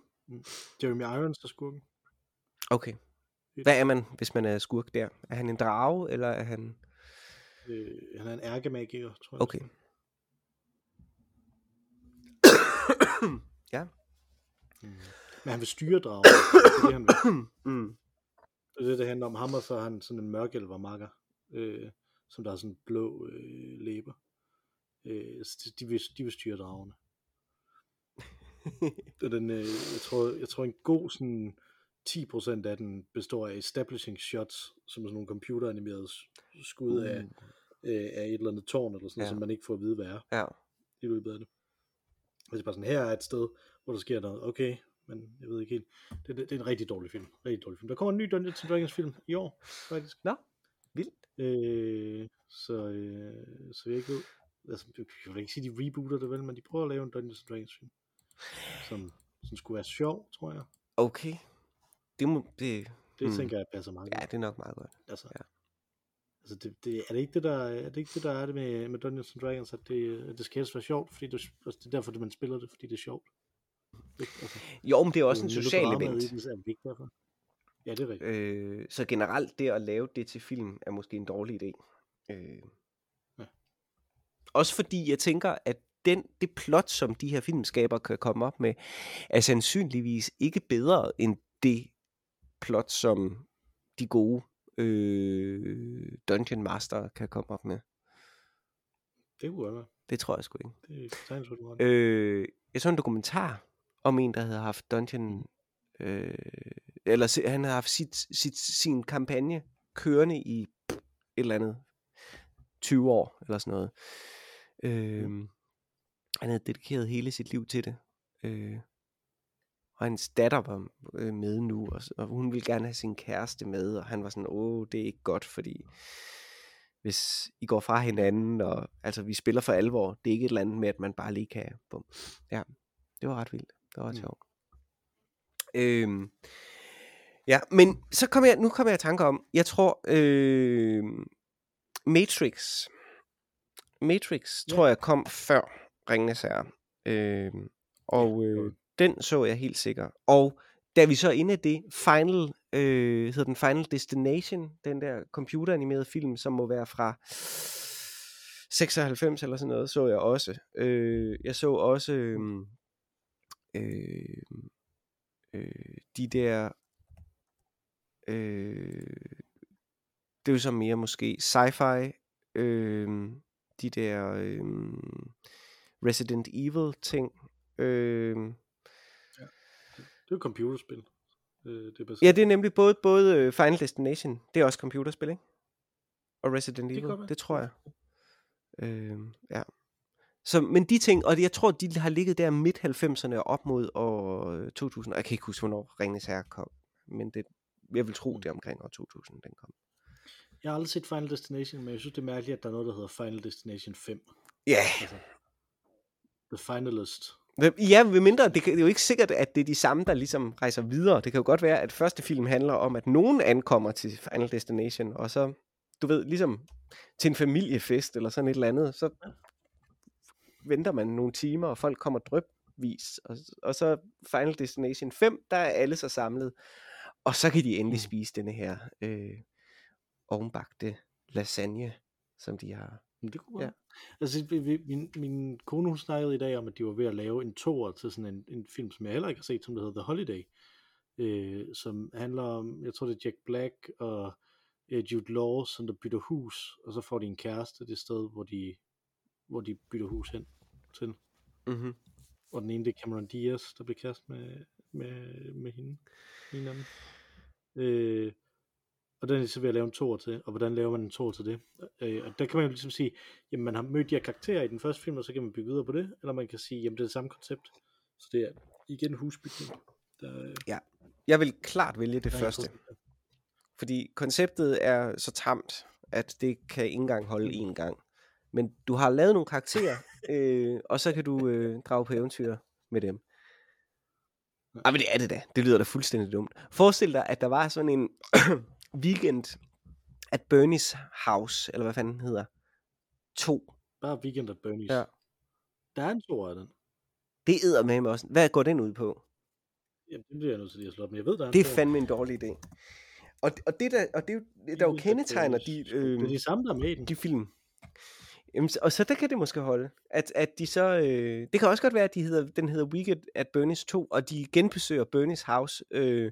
Jeremy Irons er skurken.
Okay. Hvad er man, hvis man er skurk der? Er han en drage, eller er han...
Øh, han er en ærkemagiker, tror jeg.
Okay. ja.
Mm. Men han vil styre dragen. det er det, han vil.
Mm.
Det er det, det handler om. Ham og så er han sådan en mørkelvermakker, øh, som der har sådan blå øh, læber. Øh, de, vil, de vil styre dragerne. Og den, øh, jeg, tror, jeg tror en god sådan 10% af den består af establishing shots, som er sådan nogle computeranimerede skud af, øh, af et eller andet tårn, eller sådan,
Ja.
som man ikke får at vide, hvad er
Ja.
i løbet af det. Og det er bare sådan, her er et sted, hvor der sker noget. Okay, men jeg ved ikke helt. Det, det, det er en rigtig dårlig film. Rigtig dårlig film. Der kommer en ny Dungeons Dragons film i år, faktisk.
Nå, vildt.
Øh, så, øh, så jeg ikke ved. Altså, jeg vil ikke sige, de rebooter det vel, men de prøver at lave en Dungeons and Dragons film. Som, som skulle være sjov, tror jeg.
Okay. Det, må, det,
Det
Mm.
mm. tænker jeg passer meget
ja,
godt.
det er nok meget godt.
Altså,
ja.
altså det, det, er det ikke det, der er det ikke det, der er det med, med Dungeons and Dragons, at det, at det skal helst være sjovt, fordi det, altså, det er derfor, at man spiller det, fordi det er sjovt. Ikke? Altså,
Jo, men det er også en
det jo
social event.
i den, er det ikke derfor. Ja, det er rigtigt.
Øh, så generelt det at lave det til film er måske en dårlig idé. Øh. Også fordi jeg tænker, at den, det plot, som de her filmskaber kan komme op med, er sandsynligvis ikke bedre end det plot, som de gode øh, Dungeon Master kan komme op med.
Det kunne godt.
Det tror jeg sgu ikke.
Det er
Øh, jeg så en dokumentar om en, der havde haft Dungeon... Øh, eller han havde haft sit, sit, sin kampagne kørende i et eller andet 20 år, eller sådan noget. Øh, han havde dedikeret hele sit liv til det. Øh, og hans datter var øh, med nu, og, og hun ville gerne have sin kæreste med, og han var sådan, åh, det er ikke godt, fordi hvis I går fra hinanden, og altså vi spiller for alvor, det er ikke et eller andet med, at man bare lige kan, bum. Ja, det var ret vildt, det var ret
Mm.
sjovt. Øhm, ja, men så kom jeg, nu kommer jeg i tanke om, jeg tror, øh, Matrix, Matrix,
Ja.
tror jeg, kom før Ringenes Herre. Øh, og øh, den så jeg helt sikkert. Og da vi så inde i det, Final, øh, hedder den Final Destination, den der computeranimerede film, som må være fra 96 eller sådan noget, så jeg også. Øh, jeg så også øh, øh, øh, de der øh, det er jo så mere måske sci-fi, øh, de der øh, Resident Evil ting. Øh,
Det er jo computerspil. Øh, det er
ja, det er nemlig både, både øh, Final Destination, det er også computerspil, ikke? Og Resident Evil, det, tror jeg. Øh, ja. Så, men de ting, og jeg tror, de har ligget der midt 90'erne og op mod år øh, 2000. Og jeg kan ikke huske, hvornår Ringens Herre kom. Men det, jeg vil tro, det er omkring år 2000, den kom.
Jeg har aldrig set Final Destination, men jeg synes, det er mærkeligt, at der er noget, der hedder Final Destination 5.
Ja,
Altså, The Finalist.
Ja, ved mindre, det, kan, det er jo ikke sikkert, at det er de samme, der ligesom rejser videre. Det kan jo godt være, at første film handler om, at nogen ankommer til Final Destination, og så, du ved, ligesom til en familiefest eller sådan et eller andet, så venter man nogle timer, og folk kommer drøbvis, og, og så Final Destination 5, der er alle så samlet, og så kan de endelig
Mm.
spise denne her øh, ovenbagte lasagne, som de har.
Men det kunne
Ja.
ja. Altså, min, min kone, hun snakkede i dag om, at de var ved at lave en toer til sådan en, en film, som jeg heller ikke har set, som der hedder The Holiday, øh, som handler om, jeg tror det er Jack Black og øh, Jude Law, som der bytter hus, og så får de en kæreste det sted, hvor de, hvor de bytter hus hen til.
Mm-hmm.
Og den ene, det er Cameron Diaz, der bliver kæreste med, med, med hende. En af dem. Øh, og den er så ved at lave en tor til, og hvordan laver man en tor til det? Øh, og der kan man jo ligesom sige, jamen man har mødt de her karakterer i den første film, og så kan man bygge videre på det, eller man kan sige, jamen det er det samme koncept. Så det er igen husbygning. Der, øh,
Jeg vil klart vælge det første. Fordi konceptet er så tamt, at det kan ikke engang holde én gang. Men du har lavet nogle karakterer, øh, og så kan du øh, drage på eventyr med dem.
Ja.
Ej, men det er det da. Det lyder da fuldstændig dumt. Forestil dig, at der var sådan en weekend at Bernie's House, eller hvad fanden den hedder, to.
Bare Weekend at Bernie's.
Ja.
Der er en tor af den.
Det æder med mig også. Hvad går den ud på?
Jamen, det bliver jeg nødt til lige at slå op, men jeg ved, der er
Det er fandme en dårlig idé. Og, og det der, og det, jo- der jo kendetegner de,
Det
øh,
er de samme, der er med den.
de film. Jamen, og så der kan det måske holde. At, at de så, øh, det kan også godt være, at de hedder, den hedder Weekend at Bernie's 2, og de genbesøger Bernie's house, øh,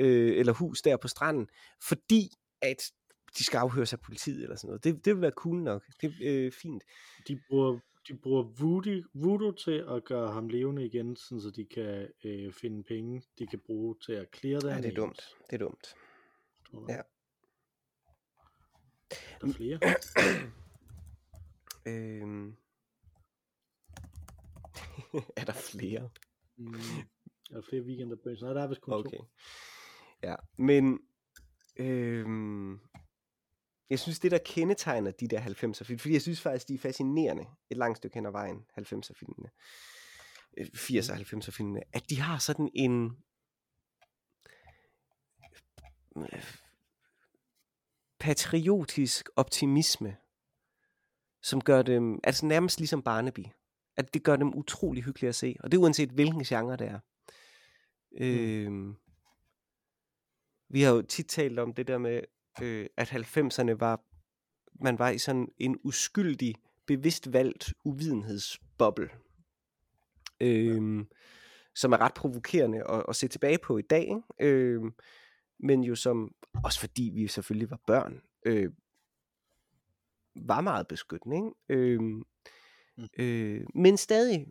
øh, eller hus der på stranden, fordi at de skal afhøres af politiet eller sådan noget. Det, det vil være cool nok. Det er øh, fint.
de bruger, de bruger voodoo, voodoo til at gøre ham levende igen, sådan så de kan øh, finde penge, de kan bruge til at clear
Ja,
det.
det er dumt. Det er dumt. Ja.
Der er flere.
Øhm. er der flere?
Mm, er der flere weekender på Nej, der er vist kun
Okay.
to.
Ja, men øhm, jeg synes, det der kendetegner de der 90'er film, fordi jeg synes faktisk, de er fascinerende et langt stykke hen ad vejen, 90'er filmene, øh, 80'er 90'er filmene, at de har sådan en øh, patriotisk optimisme, som gør dem, altså nærmest ligesom Barnaby, at det gør dem utrolig hyggelige at se, og det er uanset hvilken genre det er. Øhm, vi har jo tit talt om det der med, øh, at 90'erne var, man var i sådan en uskyldig, bevidst valgt uvidenhedsboble, øhm, som er ret provokerende at, at se tilbage på i dag, ikke? Øhm, men jo som, også fordi vi selvfølgelig var børn, øh, var meget beskyttende, ikke?
Mm.
øh, men stadig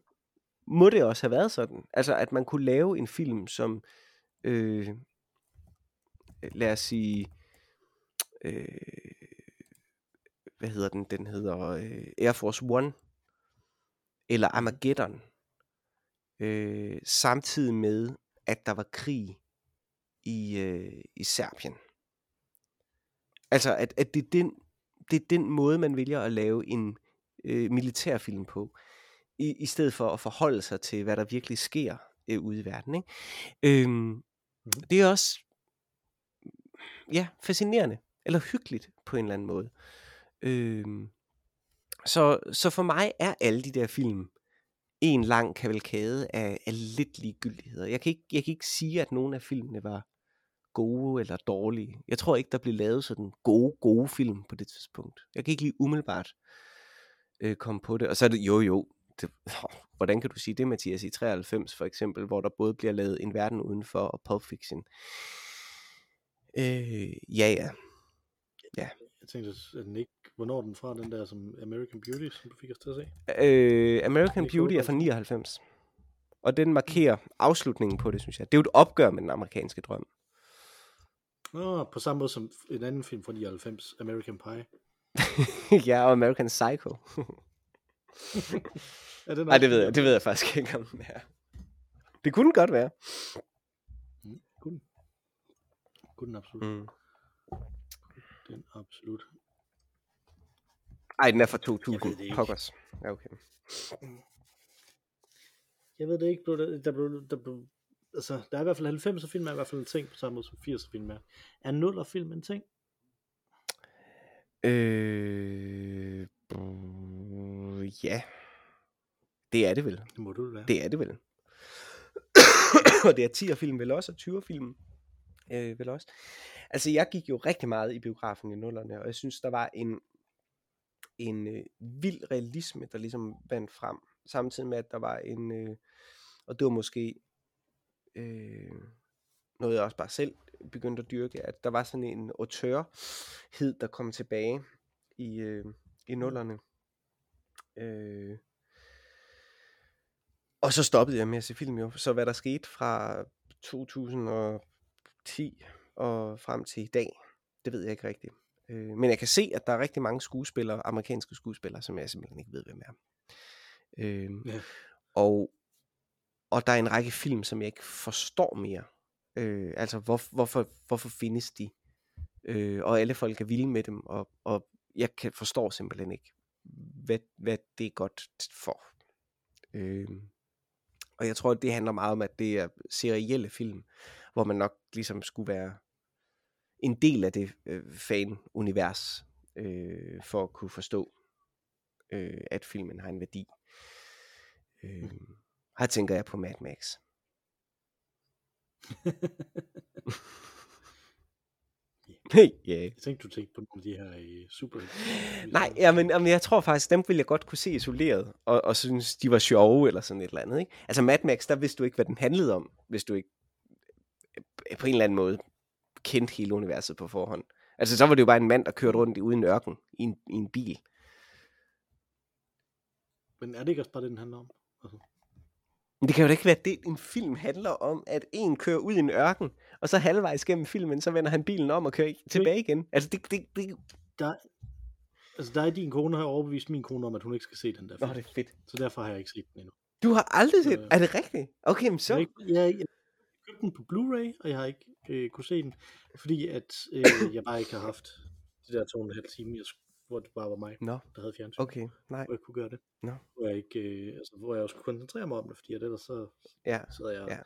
må det også have været sådan, altså at man kunne lave en film, som øh, lad os sige, øh, hvad hedder den? Den hedder øh, Air Force One, eller Armageddon, øh, samtidig med, at der var krig i, øh, i Serbien. Altså, at, at det, er den, det er den måde, man vælger at lave en øh, militærfilm på, i, i stedet for at forholde sig til, hvad der virkelig sker øh, ude i verden. Ikke? Øhm,
Mhm.
Det er også ja, fascinerende, eller hyggeligt på en eller anden måde. Øh, så, så for mig er alle de der film en lang kavalkade af, af lidt ligegyldigheder. Jeg kan, ikke, jeg kan ikke sige, at nogen af filmene var gode eller dårlige. Jeg tror ikke, der blev lavet sådan gode, gode film på det tidspunkt. Jeg kan ikke lige umiddelbart øh, komme på det. Og så er det, jo jo, det, hvordan kan du sige det, Mathias, i 93 for eksempel, hvor der både bliver lavet En Verden Udenfor og Pulp Fiction. Øh, ja, ja. Ja.
Jeg tænkte, at den ikke... Hvornår er den fra, den der som American Beauty, som du fik os til at se?
Øh, American Beauty er fra 99. Og den markerer afslutningen på det, synes jeg. Det er jo et opgør med den amerikanske drøm.
Nå, på samme måde som en anden film fra 99, American Pie.
ja, og American Psycho.
Er den
Nej, det ved jeg, det ved jeg faktisk ikke, om den er. Det kunne godt være.
Kunne den. Absolut. Mm. Den absolut.
Ej, den er fra
Jeg ved
2000.
det ikke.
Pokkers. Ja, okay.
Jeg ved det ikke, blev der, der, blev, der blev, altså, der er i hvert fald 90'er film er i hvert fald en ting, på samme måde som 80'er film er. Er 0'er film en ting?
Øh, ja. Det er det vel.
Det må du være.
Det er det vel. og det er 10'er film vel også, og 20'er film øh, vel også. Altså, jeg gik jo rigtig meget i biografen i nullerne, og jeg synes, der var en, en øh, vild realisme, der ligesom vandt frem. Samtidig med, at der var en, øh, og det var måske øh, noget, jeg også bare selv begyndte at dyrke, at der var sådan en autørhed, der kom tilbage i, øh, i nullerne. Øh, og så stoppede jeg med at se film jo. Så hvad der skete fra 2010 og frem til i dag, det ved jeg ikke rigtigt. Øh, men jeg kan se, at der er rigtig mange skuespillere, amerikanske skuespillere, som jeg simpelthen ikke ved, hvem er. Øh,
Ja.
og, og der er en række film, som jeg ikke forstår mere. Øh, altså, hvor, hvorfor, hvorfor findes de? Øh, og alle folk er vilde med dem, og, og jeg kan forstår simpelthen ikke, hvad, hvad det er godt for. Øh, og jeg tror, at det handler meget om, at det er serielle film, hvor man nok ligesom skulle være en del af det øh, fan-univers, øh, for at kunne forstå, øh, at filmen har en værdi. Øh, her tænker jeg på Mad Max. Hey, yeah.
Jeg tænkte, du tænkte på nogle af de her uh, super...
Nej, jamen, jamen, jeg tror faktisk, dem ville jeg godt kunne se isoleret, og, og synes, de var sjove, eller sådan et eller andet. Ikke? Altså Mad Max, der vidste du ikke, hvad den handlede om, hvis du ikke øh, på en eller anden måde kendte hele universet på forhånd. Altså så var det jo bare en mand, der kørte rundt i uden ørken i en, i en bil.
Men er det ikke også bare det, den handler om? Altså,
Men det kan jo da ikke være det, en film handler om, at en kører ud i en ørken, og så halvvejs gennem filmen, så vender han bilen om og kører tilbage igen. Altså det, det, det,
der, altså, der er din kone har overbevist min kone om, at hun ikke skal se den der
Nå,
film.
det er fedt.
Så derfor har jeg ikke set den endnu.
Du har aldrig set,
Øh.
er det rigtigt? Okay, men så.
Jeg, jeg, jeg købte den på Blu-ray, og jeg har ikke øh, kunne se den, fordi at øh, jeg bare ikke har haft de der to og en halv time, jeg, hvor det bare var mig,
Nå,
der havde fjernsyn.
okay, nej.
Hvor jeg kunne gøre det.
Nå.
Hvor jeg, ikke, øh, altså, hvor jeg også kunne koncentrere mig om det, fordi at ellers så
Ja,
sidder jeg
Ja.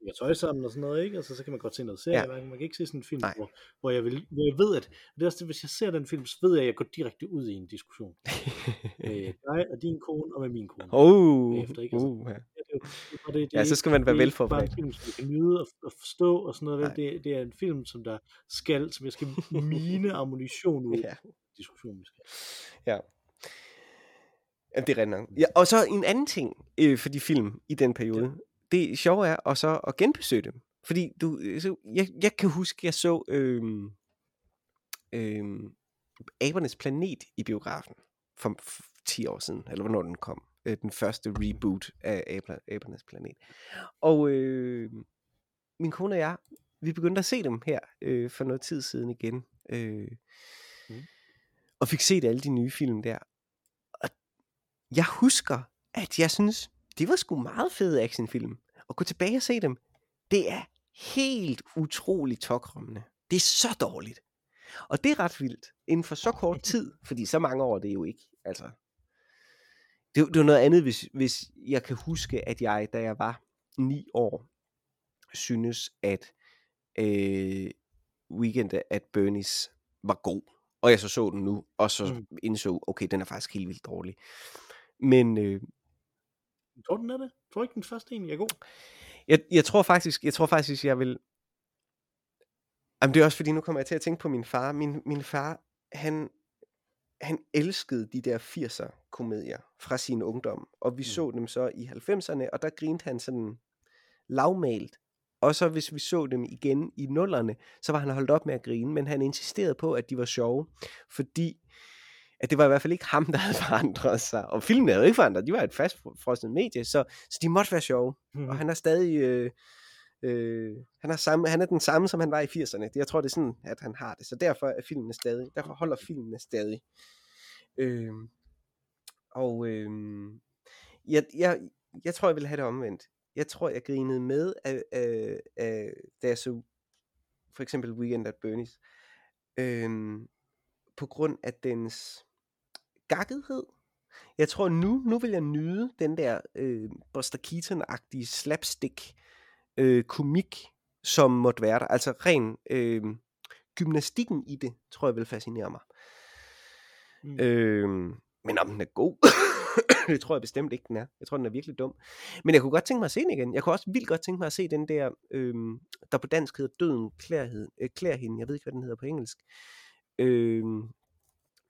Lægger tøj sammen og sådan noget, ikke? Altså, så kan man godt se noget serie,
Ja.
man kan ikke se sådan en film,
Nej.
hvor, hvor, jeg vil, hvor jeg ved, at det er også det, hvis jeg ser den film, så ved jeg, at jeg går direkte ud i en diskussion med dig og din kone og med min kone.
oh,
bagefter, ikke? Altså,
uh, ja.
Det det det,
ja, så skal man være
det er bare
velforberedt.
en film, som jeg kan nyde og, og forstå og sådan noget. Det, det er en film, som der skal, som jeg skal mine ammunition ud i
Ja,
diskussionen. Skal.
ja. Ja, det er rigtigt nok. Ja, og så en anden ting øh, for de film i den periode. Det sjove er og så at genbesøge dem. Fordi du, øh, så, jeg, jeg kan huske, jeg så øhm, øhm, Abernes Planet i biografen for f- 10 år siden, eller hvornår den kom. Øh, den første reboot af Aber, Abernes Planet. Og øh, min kone og jeg, vi begyndte at se dem her øh, for noget tid siden igen. Øh,
Mm.
Og fik set alle de nye film der. Og jeg husker, at jeg synes, det var sgu meget fede actionfilm. At gå tilbage og se dem, det er helt utroligt tokrummende. Det er så dårligt. Og det er ret vildt. Inden for så kort tid, fordi så mange år er det jo ikke. Altså, det, det var noget andet, hvis, hvis jeg kan huske, at jeg, da jeg var ni år, synes, at øh, Weekend at Bernie's var god. Og jeg så så den nu, og så
Mm.
indså, okay, den er faktisk helt vildt dårlig. Men øh,
Tror du, den er det? Tror ikke, den første egentlig er god?
jeg, jeg tror faktisk, jeg tror faktisk, jeg vil... Jamen, det er også fordi, nu kommer jeg til at tænke på min far. Min, min far, han, han elskede de der 80'er komedier fra sin ungdom. Og vi
Mm.
så dem så i 90'erne, og der grinte han sådan lavmalt og så hvis vi så dem igen i nullerne, så var han holdt op med at grine, men han insisterede på, at de var sjove, fordi at det var i hvert fald ikke ham, der havde forandret sig. Og filmen havde jo ikke forandret, de var et fastfrosset medie, så, så de måtte være sjove. Mm. Og
Mhm.
han er stadig... Øh, øh, han, er samme, han er den samme, som han var i 80'erne. Jeg tror, det er sådan, at han har det. Så derfor er filmen stadig. Derfor holder filmen stadig. Øh, og øh, jeg, jeg, jeg tror, jeg vil have det omvendt. Jeg tror, jeg grinede med, af, af, af, da jeg så for eksempel Weekend at Bernie's. Øh, på grund af dens gakkethed. Jeg tror nu, nu vil jeg nyde den der øh, Buster Keaton-agtige slapstick øh, komik, som måtte være der. Altså ren øh, gymnastikken i det, tror jeg vil fascinere mig.
Mm.
Øh, men om den er god, det tror jeg bestemt ikke, den er. Jeg tror, den er virkelig dum. Men jeg kunne godt tænke mig at se den igen. Jeg kunne også vildt godt tænke mig at se den der, øh, der på dansk hedder Døden klærhed, øh, klær hende. Jeg ved ikke, hvad den hedder på engelsk. Øh,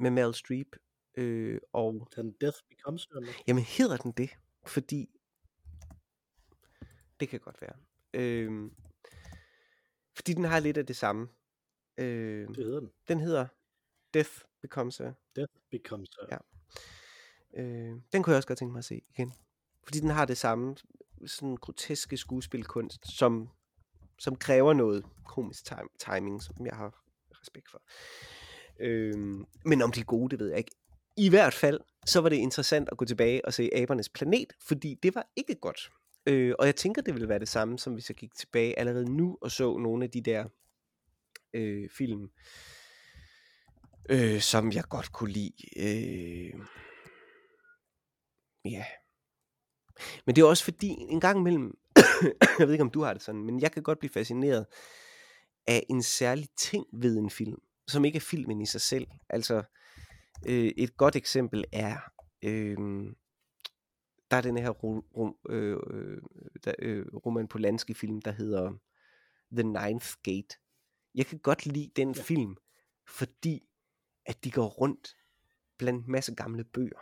med Meryl Streep. Øh, og
Den Death Becomes Her. eller?
Jamen hedder den det? Fordi det kan godt være. Øhm, fordi den har lidt af det samme. Øhm,
Det hedder den.
den hedder Death Becomes a...
Death Becomes Her.
Ja. Øh, den kunne jeg også godt tænke mig at se igen. Fordi den har det samme sådan groteske skuespilkunst, som, som kræver noget komisk time, timing, som jeg har respekt for. Øhm, men om de er gode, det ved jeg ikke. I hvert fald, så var det interessant at gå tilbage og se Abernes Planet, fordi det var ikke godt. Øh, og jeg tænker, det ville være det samme, som hvis jeg gik tilbage allerede nu og så nogle af de der øh, film, øh, som jeg godt kunne lide. Øh, ja. Men det er også fordi, en gang imellem, jeg ved ikke om du har det sådan, men jeg kan godt blive fascineret af en særlig ting ved en film, som ikke er filmen i sig selv. Altså, øh, et godt eksempel er, øh, der er den her ro, ro, øh, øh, der, øh, Roman Polanski film, der hedder The Ninth Gate. Jeg kan godt lide den
Ja.
film, fordi at de går rundt blandt masse gamle bøger.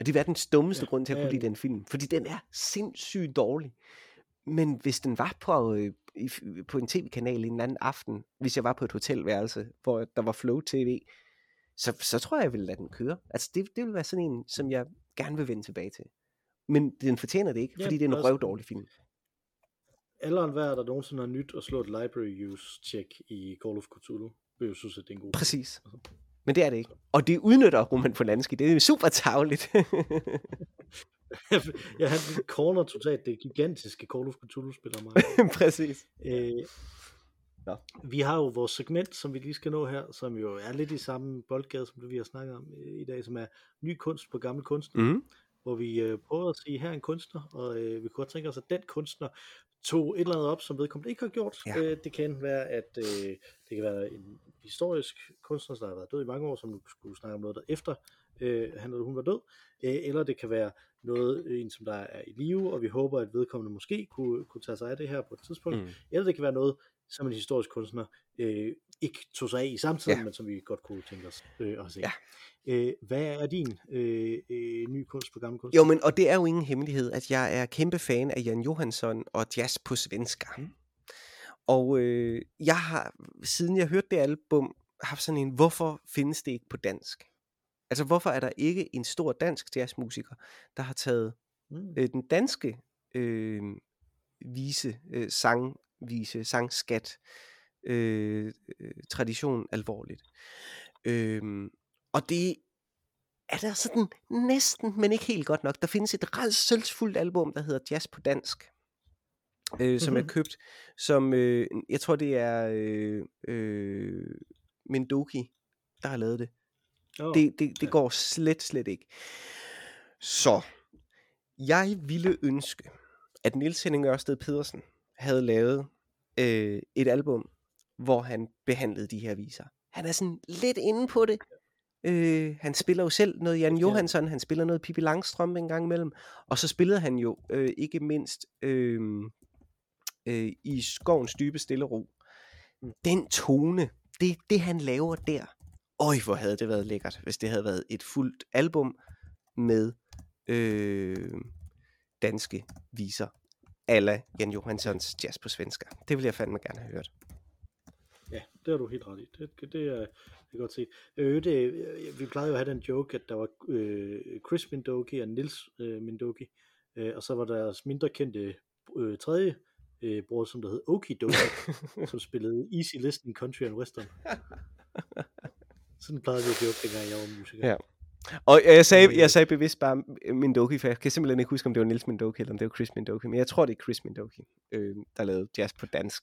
Og det er den dummeste
Ja,
grund til at
ja,
kunne lide
den-
den film, fordi den er sindssygt dårlig. Men hvis den var på, øh, på en tv-kanal en anden aften, hvis jeg var på et hotelværelse, hvor der var Flow TV, så, så tror jeg, jeg ville lade den køre. Altså det, det vil være sådan en, som jeg gerne vil vende tilbage til. Men den fortjener det ikke,
Ja,
fordi det er en
også-
røvdårlig film.
Alle og enhver, der nogensinde har nyt at slå et library use check i Call of Cthulhu, vil jo synes, at det er en god
Præcis. Men det er det ikke. Og det udnytter Roman Polanski. Det er super tavligt.
ja, han corner totalt det gigantiske Call of Cthulhu-spil af mig.
Præcis.
Øh,
Nå.
vi har jo vores segment, som vi lige skal nå her, som jo er lidt i samme boldgade, som det vi har snakket om i dag, som er ny kunst på gammel kunst,
Mm.
hvor vi øh, prøver at sige, her er en kunstner, og øh, vi kunne godt tænke os, at den kunstner tog et eller andet op, som vedkommende ikke har gjort.
Ja.
Øh, det kan være, at øh, det kan være en historisk kunstner, der har været død i mange år, som nu skulle snakke om noget, der efter øh, han eller hun var død, øh, eller det kan være noget, øh, en som der er i live, og vi håber, at vedkommende måske kunne, kunne tage sig af det her på et tidspunkt,
Mm.
eller det kan være noget, som en historisk kunstner øh, ikke tog sig af i samtiden,
Ja.
men som vi godt kunne tænke os øh, at se.
Ja.
Øh, hvad er din øh, øh, ny kunst på gammel kunst?
Jo, men og det er jo ingen hemmelighed, at jeg er kæmpe fan af Jan Johansson og jazz på svenska.
Mm.
Og øh, jeg har, siden jeg hørte det album, haft sådan en, hvorfor findes det ikke på dansk? Altså, hvorfor er der ikke en stor dansk jazzmusiker, der har taget
Mm.
øh, den danske øh, vise, øh, sangvise, sangskat øh, øh, tradition alvorligt. Øh, og det er der sådan næsten, men ikke helt godt nok. Der findes et rædselsfuldt album, der hedder Jazz på dansk, øh, som er
Mhm.
købt, som øh, jeg tror det er øh, øh, Mendoki, der har lavet det.
Oh,
Det, det, det
ja.
går slet, slet ikke. Så, jeg ville ønske, at Niels Henning Ørsted Pedersen havde lavet øh, et album, hvor han behandlede de her viser. Han er sådan lidt inde på det. Øh, han spiller jo selv noget Jan
Ja.
Johansson, han spiller noget Pippi Langstrømpe en gang imellem, og så spillede han jo øh, ikke mindst øh, øh, i Skovens dybe stille ro.
Mm.
Den tone, det, det han laver der, øj hvor havde det været lækkert, hvis det havde været et fuldt album med øh, danske viser. Alla Jan Johanssons jazz på svensker. Det vil jeg fandme gerne have hørt.
Ja, det har du helt ret i. Det, det, er, det er godt set. Øh, det, vi plejede jo at have den joke, at der var øh, Chris Mindoki og Nils øh, Mindoki, øh, og så var deres mindre kendte øh, tredje øh, bror, som der hed Okie Dokie, som spillede Easy Listening Country and Western. Sådan plejede vi at joke, dengang jeg var musiker.
Ja. Og jeg sagde, jeg sagde bevidst bare Mindoki, for jeg kan simpelthen ikke huske, om det var Nils Mindoki, eller om det var Chris Mindoki, men jeg tror, det er Chris Mindoki, øh, der lavede jazz på dansk.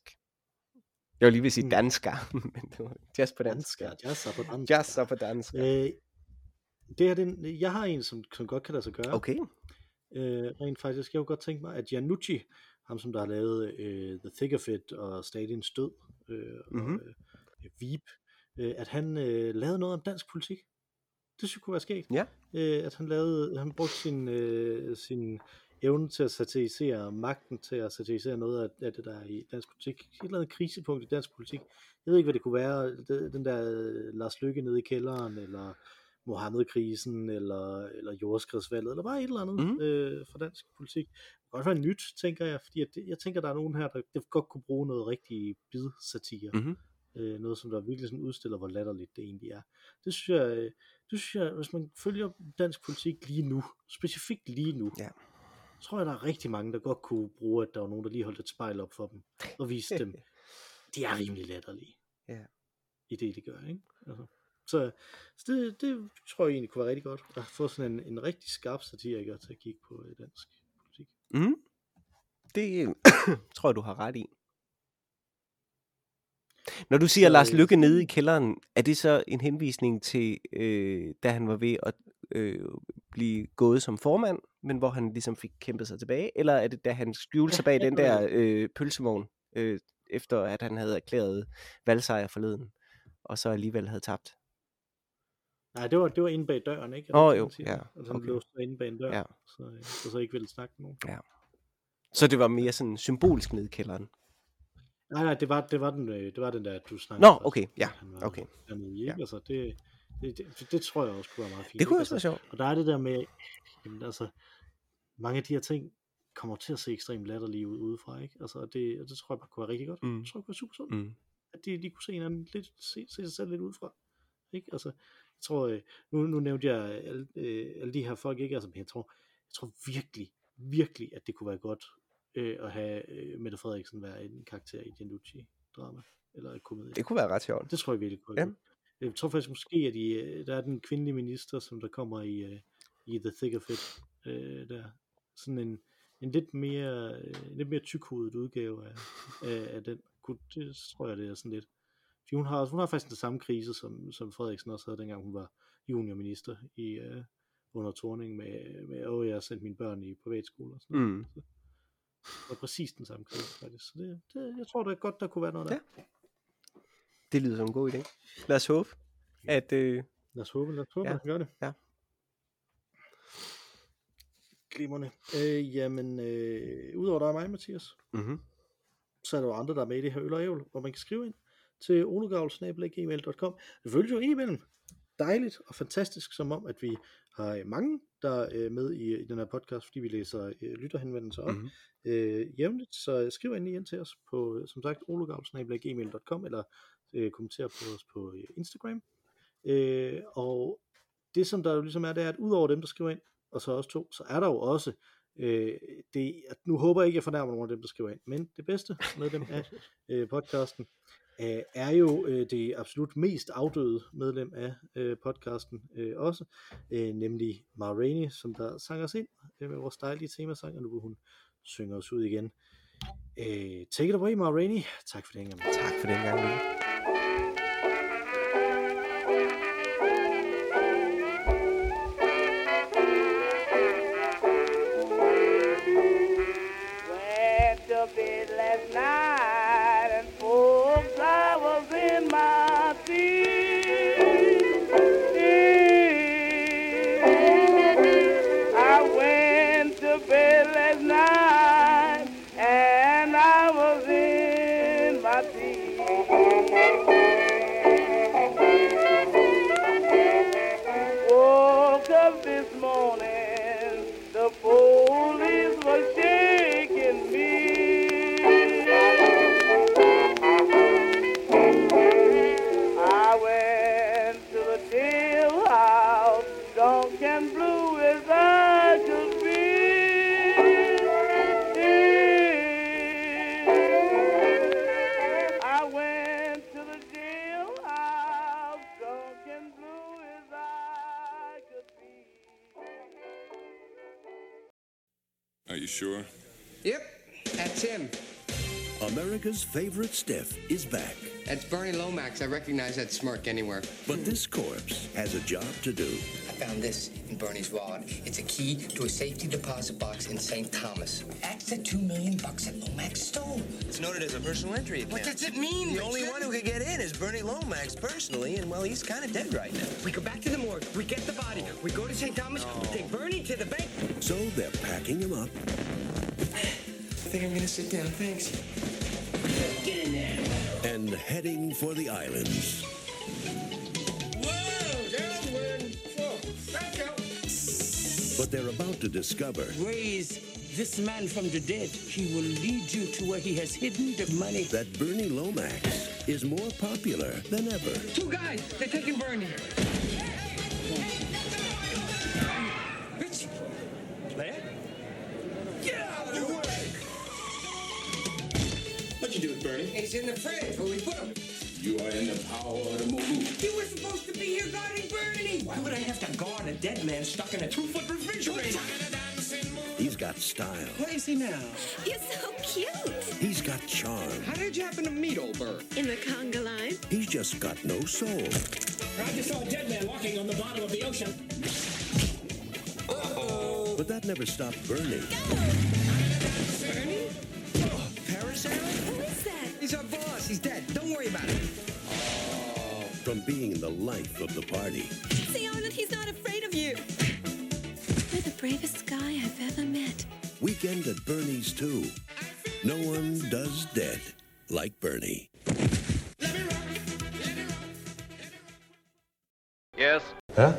Jeg vil lige vil sige
Mm.
dansker, men det var jazz på dansk.
Dansker, jazz på dansk.
Jazz på dansk.
Øh, det er den, jeg har en, som, som godt kan lade sig gøre.
Okay.
Øh, rent faktisk, jeg kunne godt tænke mig, at Janucci, ham som der har lavet øh, The Thick of It og Stalins Død øh,
Mhm.
og øh, Veep, øh, at han øh, lavede noget om dansk politik. Det synes jeg kunne være sket.
Ja.
Øh, at han lavede, han brugte sin, øh, sin evne til at satirisere magten, til at satirisere noget af, af det der er i dansk politik. Et eller andet krisepunkt i dansk politik. Jeg ved ikke, hvad det kunne være. Det, den der øh, Lars Lykke nede i kælderen, eller Mohammed-krisen, eller, eller jordskredsvalget, eller bare et eller andet mm. øh, for dansk politik. Det kan godt være nyt, tænker jeg, fordi at det, jeg tænker, der er nogen her, der godt kunne bruge noget rigtig bid-satire.
Mhm.
Øh, noget, som der virkelig sådan udstiller, hvor latterligt det egentlig er. Det synes jeg, øh, det synes jeg, hvis man følger dansk politik lige nu, specifikt lige nu,
Ja.
så tror jeg, der er rigtig mange, der godt kunne bruge, at der var nogen, der lige holdt et spejl op for dem, og viste dem, de er rimelig latterlige.
Ja.
I det, de gør, ikke? Altså. Så, så det, det tror jeg egentlig kunne være rigtig godt, at få sådan en, en rigtig skarp satiriker til at kigge på øh, dansk politik.
Mm. Det tror jeg, du har ret i. Når du siger
Så,
Lars
øh,
Lykke nede i kælderen, er det så en henvisning til, øh, da han var ved at øh, blive gået som formand, men hvor han ligesom fik kæmpet sig tilbage? Eller er det, da han skjulte sig
Ja,
bag
ja,
den der øh, pølsevogn, øh, efter at han havde erklæret valgsejr forleden, og så alligevel havde tabt?
Nej, det var, det var inde bag døren, ikke?
Åh,
det,
jo, ja,
Altså, han
okay.
sig inde bag en dør,
Ja.
så, øh, så, så ikke ville snakke med nogen.
Så det var mere sådan symbolisk nede i kælderen?
Nej, nej, det var, det var, den, øh, det var den der, du snakkede
Nå, okay, ja, okay.
dernede
Ja.
Altså, det, det, det, det, tror jeg også kunne være meget fint.
Det kunne også være sjovt.
Og der er det der med, jamen, altså, mange af de her ting kommer til at se ekstremt latterlige ud udefra, ikke? Altså, og det, og det tror jeg bare kunne være rigtig godt.
Mm.
Det tror jeg kunne være super sundt.
Mm.
At de, de kunne se hinanden lidt, se, se sig selv lidt udefra. Ikke? Altså, jeg tror, øh, nu, nu nævnte jeg alle, øh, alle de her folk, ikke? Altså, men jeg tror, jeg tror virkelig, virkelig, at det kunne være godt øh, at have øh, Mette Frederiksen være en karakter i et Janucci-drama, eller et komedie.
Det kunne være ret sjovt.
Det tror jeg virkelig kunne
Ja.
Jeg tror faktisk måske, at I, øh, der er den kvindelige minister, som der kommer i, øh, i The Thick of It, øh, der. Sådan en, en lidt mere, en lidt mere tykhovedet udgave af, af, af den. Det tror jeg, det er sådan lidt. Fordi hun har, hun har faktisk den samme krise, som, som Frederiksen også havde, dengang hun var juniorminister i, øh, under Torning med, med, åh, jeg har sendt mine børn i privatskole og sådan noget. Det var præcis den samme krise, faktisk. Så det, det, jeg tror, det er godt, der kunne være noget der.
Ja. Det lyder som en god idé. Lad os håbe, at... Øh,
Lad os håbe, lad os håbe,
Ja,
ja. gør det.
ja.
Glimrende. Øh, jamen, øh, udover dig og mig, Mathias,
mm-hmm.
så er der jo andre, der er med i det her øl og ævl, hvor man kan skrive ind til olegavl.gmail.com. Det føles jo indimellem dejligt og fantastisk, som om, at vi har mange, der er med i, i den her podcast, fordi vi læser øh, lytterhenvendelser op
Mm-hmm.
øh, jævnligt. Så skriv endelig ind til os på, øh, som sagt, olegavl.gmail.com eller øh, kommenter på os på øh, Instagram. Øh, og det, som der jo ligesom er, det er, at udover dem, der skriver ind, og så os to, så er der jo også øh, det, at nu håber jeg ikke, at jeg fornærmer nogen af dem, der skriver ind, men det bedste medlem af øh, podcasten øh, er jo øh, det absolut mest afdøde medlem af øh, podcasten øh, også, øh, nemlig Ma Rainey, som der sang os ind øh, med vores dejlige temasang, og nu vil hun synge os ud igen. Øh, take it away, Ma Rainey. Tak for den gang.
Tak for den gang. Lille.
America's favorite stiff is back.
That's Bernie Lomax. I recognize that smirk anywhere.
But this corpse has a job to do.
I found this in Bernie's wallet. It's a key to a safety deposit box in St. Thomas. That's the two million bucks that Lomax stole.
It's noted as a personal entry account.
What does it mean?
The only one who could get in is Bernie Lomax personally, and well, he's kind of dead right now.
We go back to the morgue. We get the body. We go to St. Thomas. We take Bernie to the bank.
So they're packing him up
I think I'm gonna sit down. Thanks. Get in there.
and heading for the islands.
Whoa, downwind. Whoa, back out.
But they're about to discover
Raise this man from the dead. He will lead you to where he has hidden the money.
that Bernie Lomax is more popular than ever.
Two guys. They're taking Bernie. The fridge where we put him.
You are in the power of the movie.
You were supposed to be here guarding Bernie. Why would I have to guard a dead man stuck in a two-foot refrigerator?
He's got style.
Where is he now?
You're so cute.
He's got charm.
How did you happen to meet old Bird?
In the conga line.
He's just got no soul.
I just saw a dead man walking on the bottom of the ocean.
But that never stopped Bernie
Bernie? Oh,
Who is that?
He's our boss. He's dead. Don't worry about it.
Oh, from being in the life of the party.
See, Arnold, he's not afraid of you. You're the bravest guy I've ever met.
Weekend at Bernie's too. No one does dead like Bernie.
Yes.
Huh?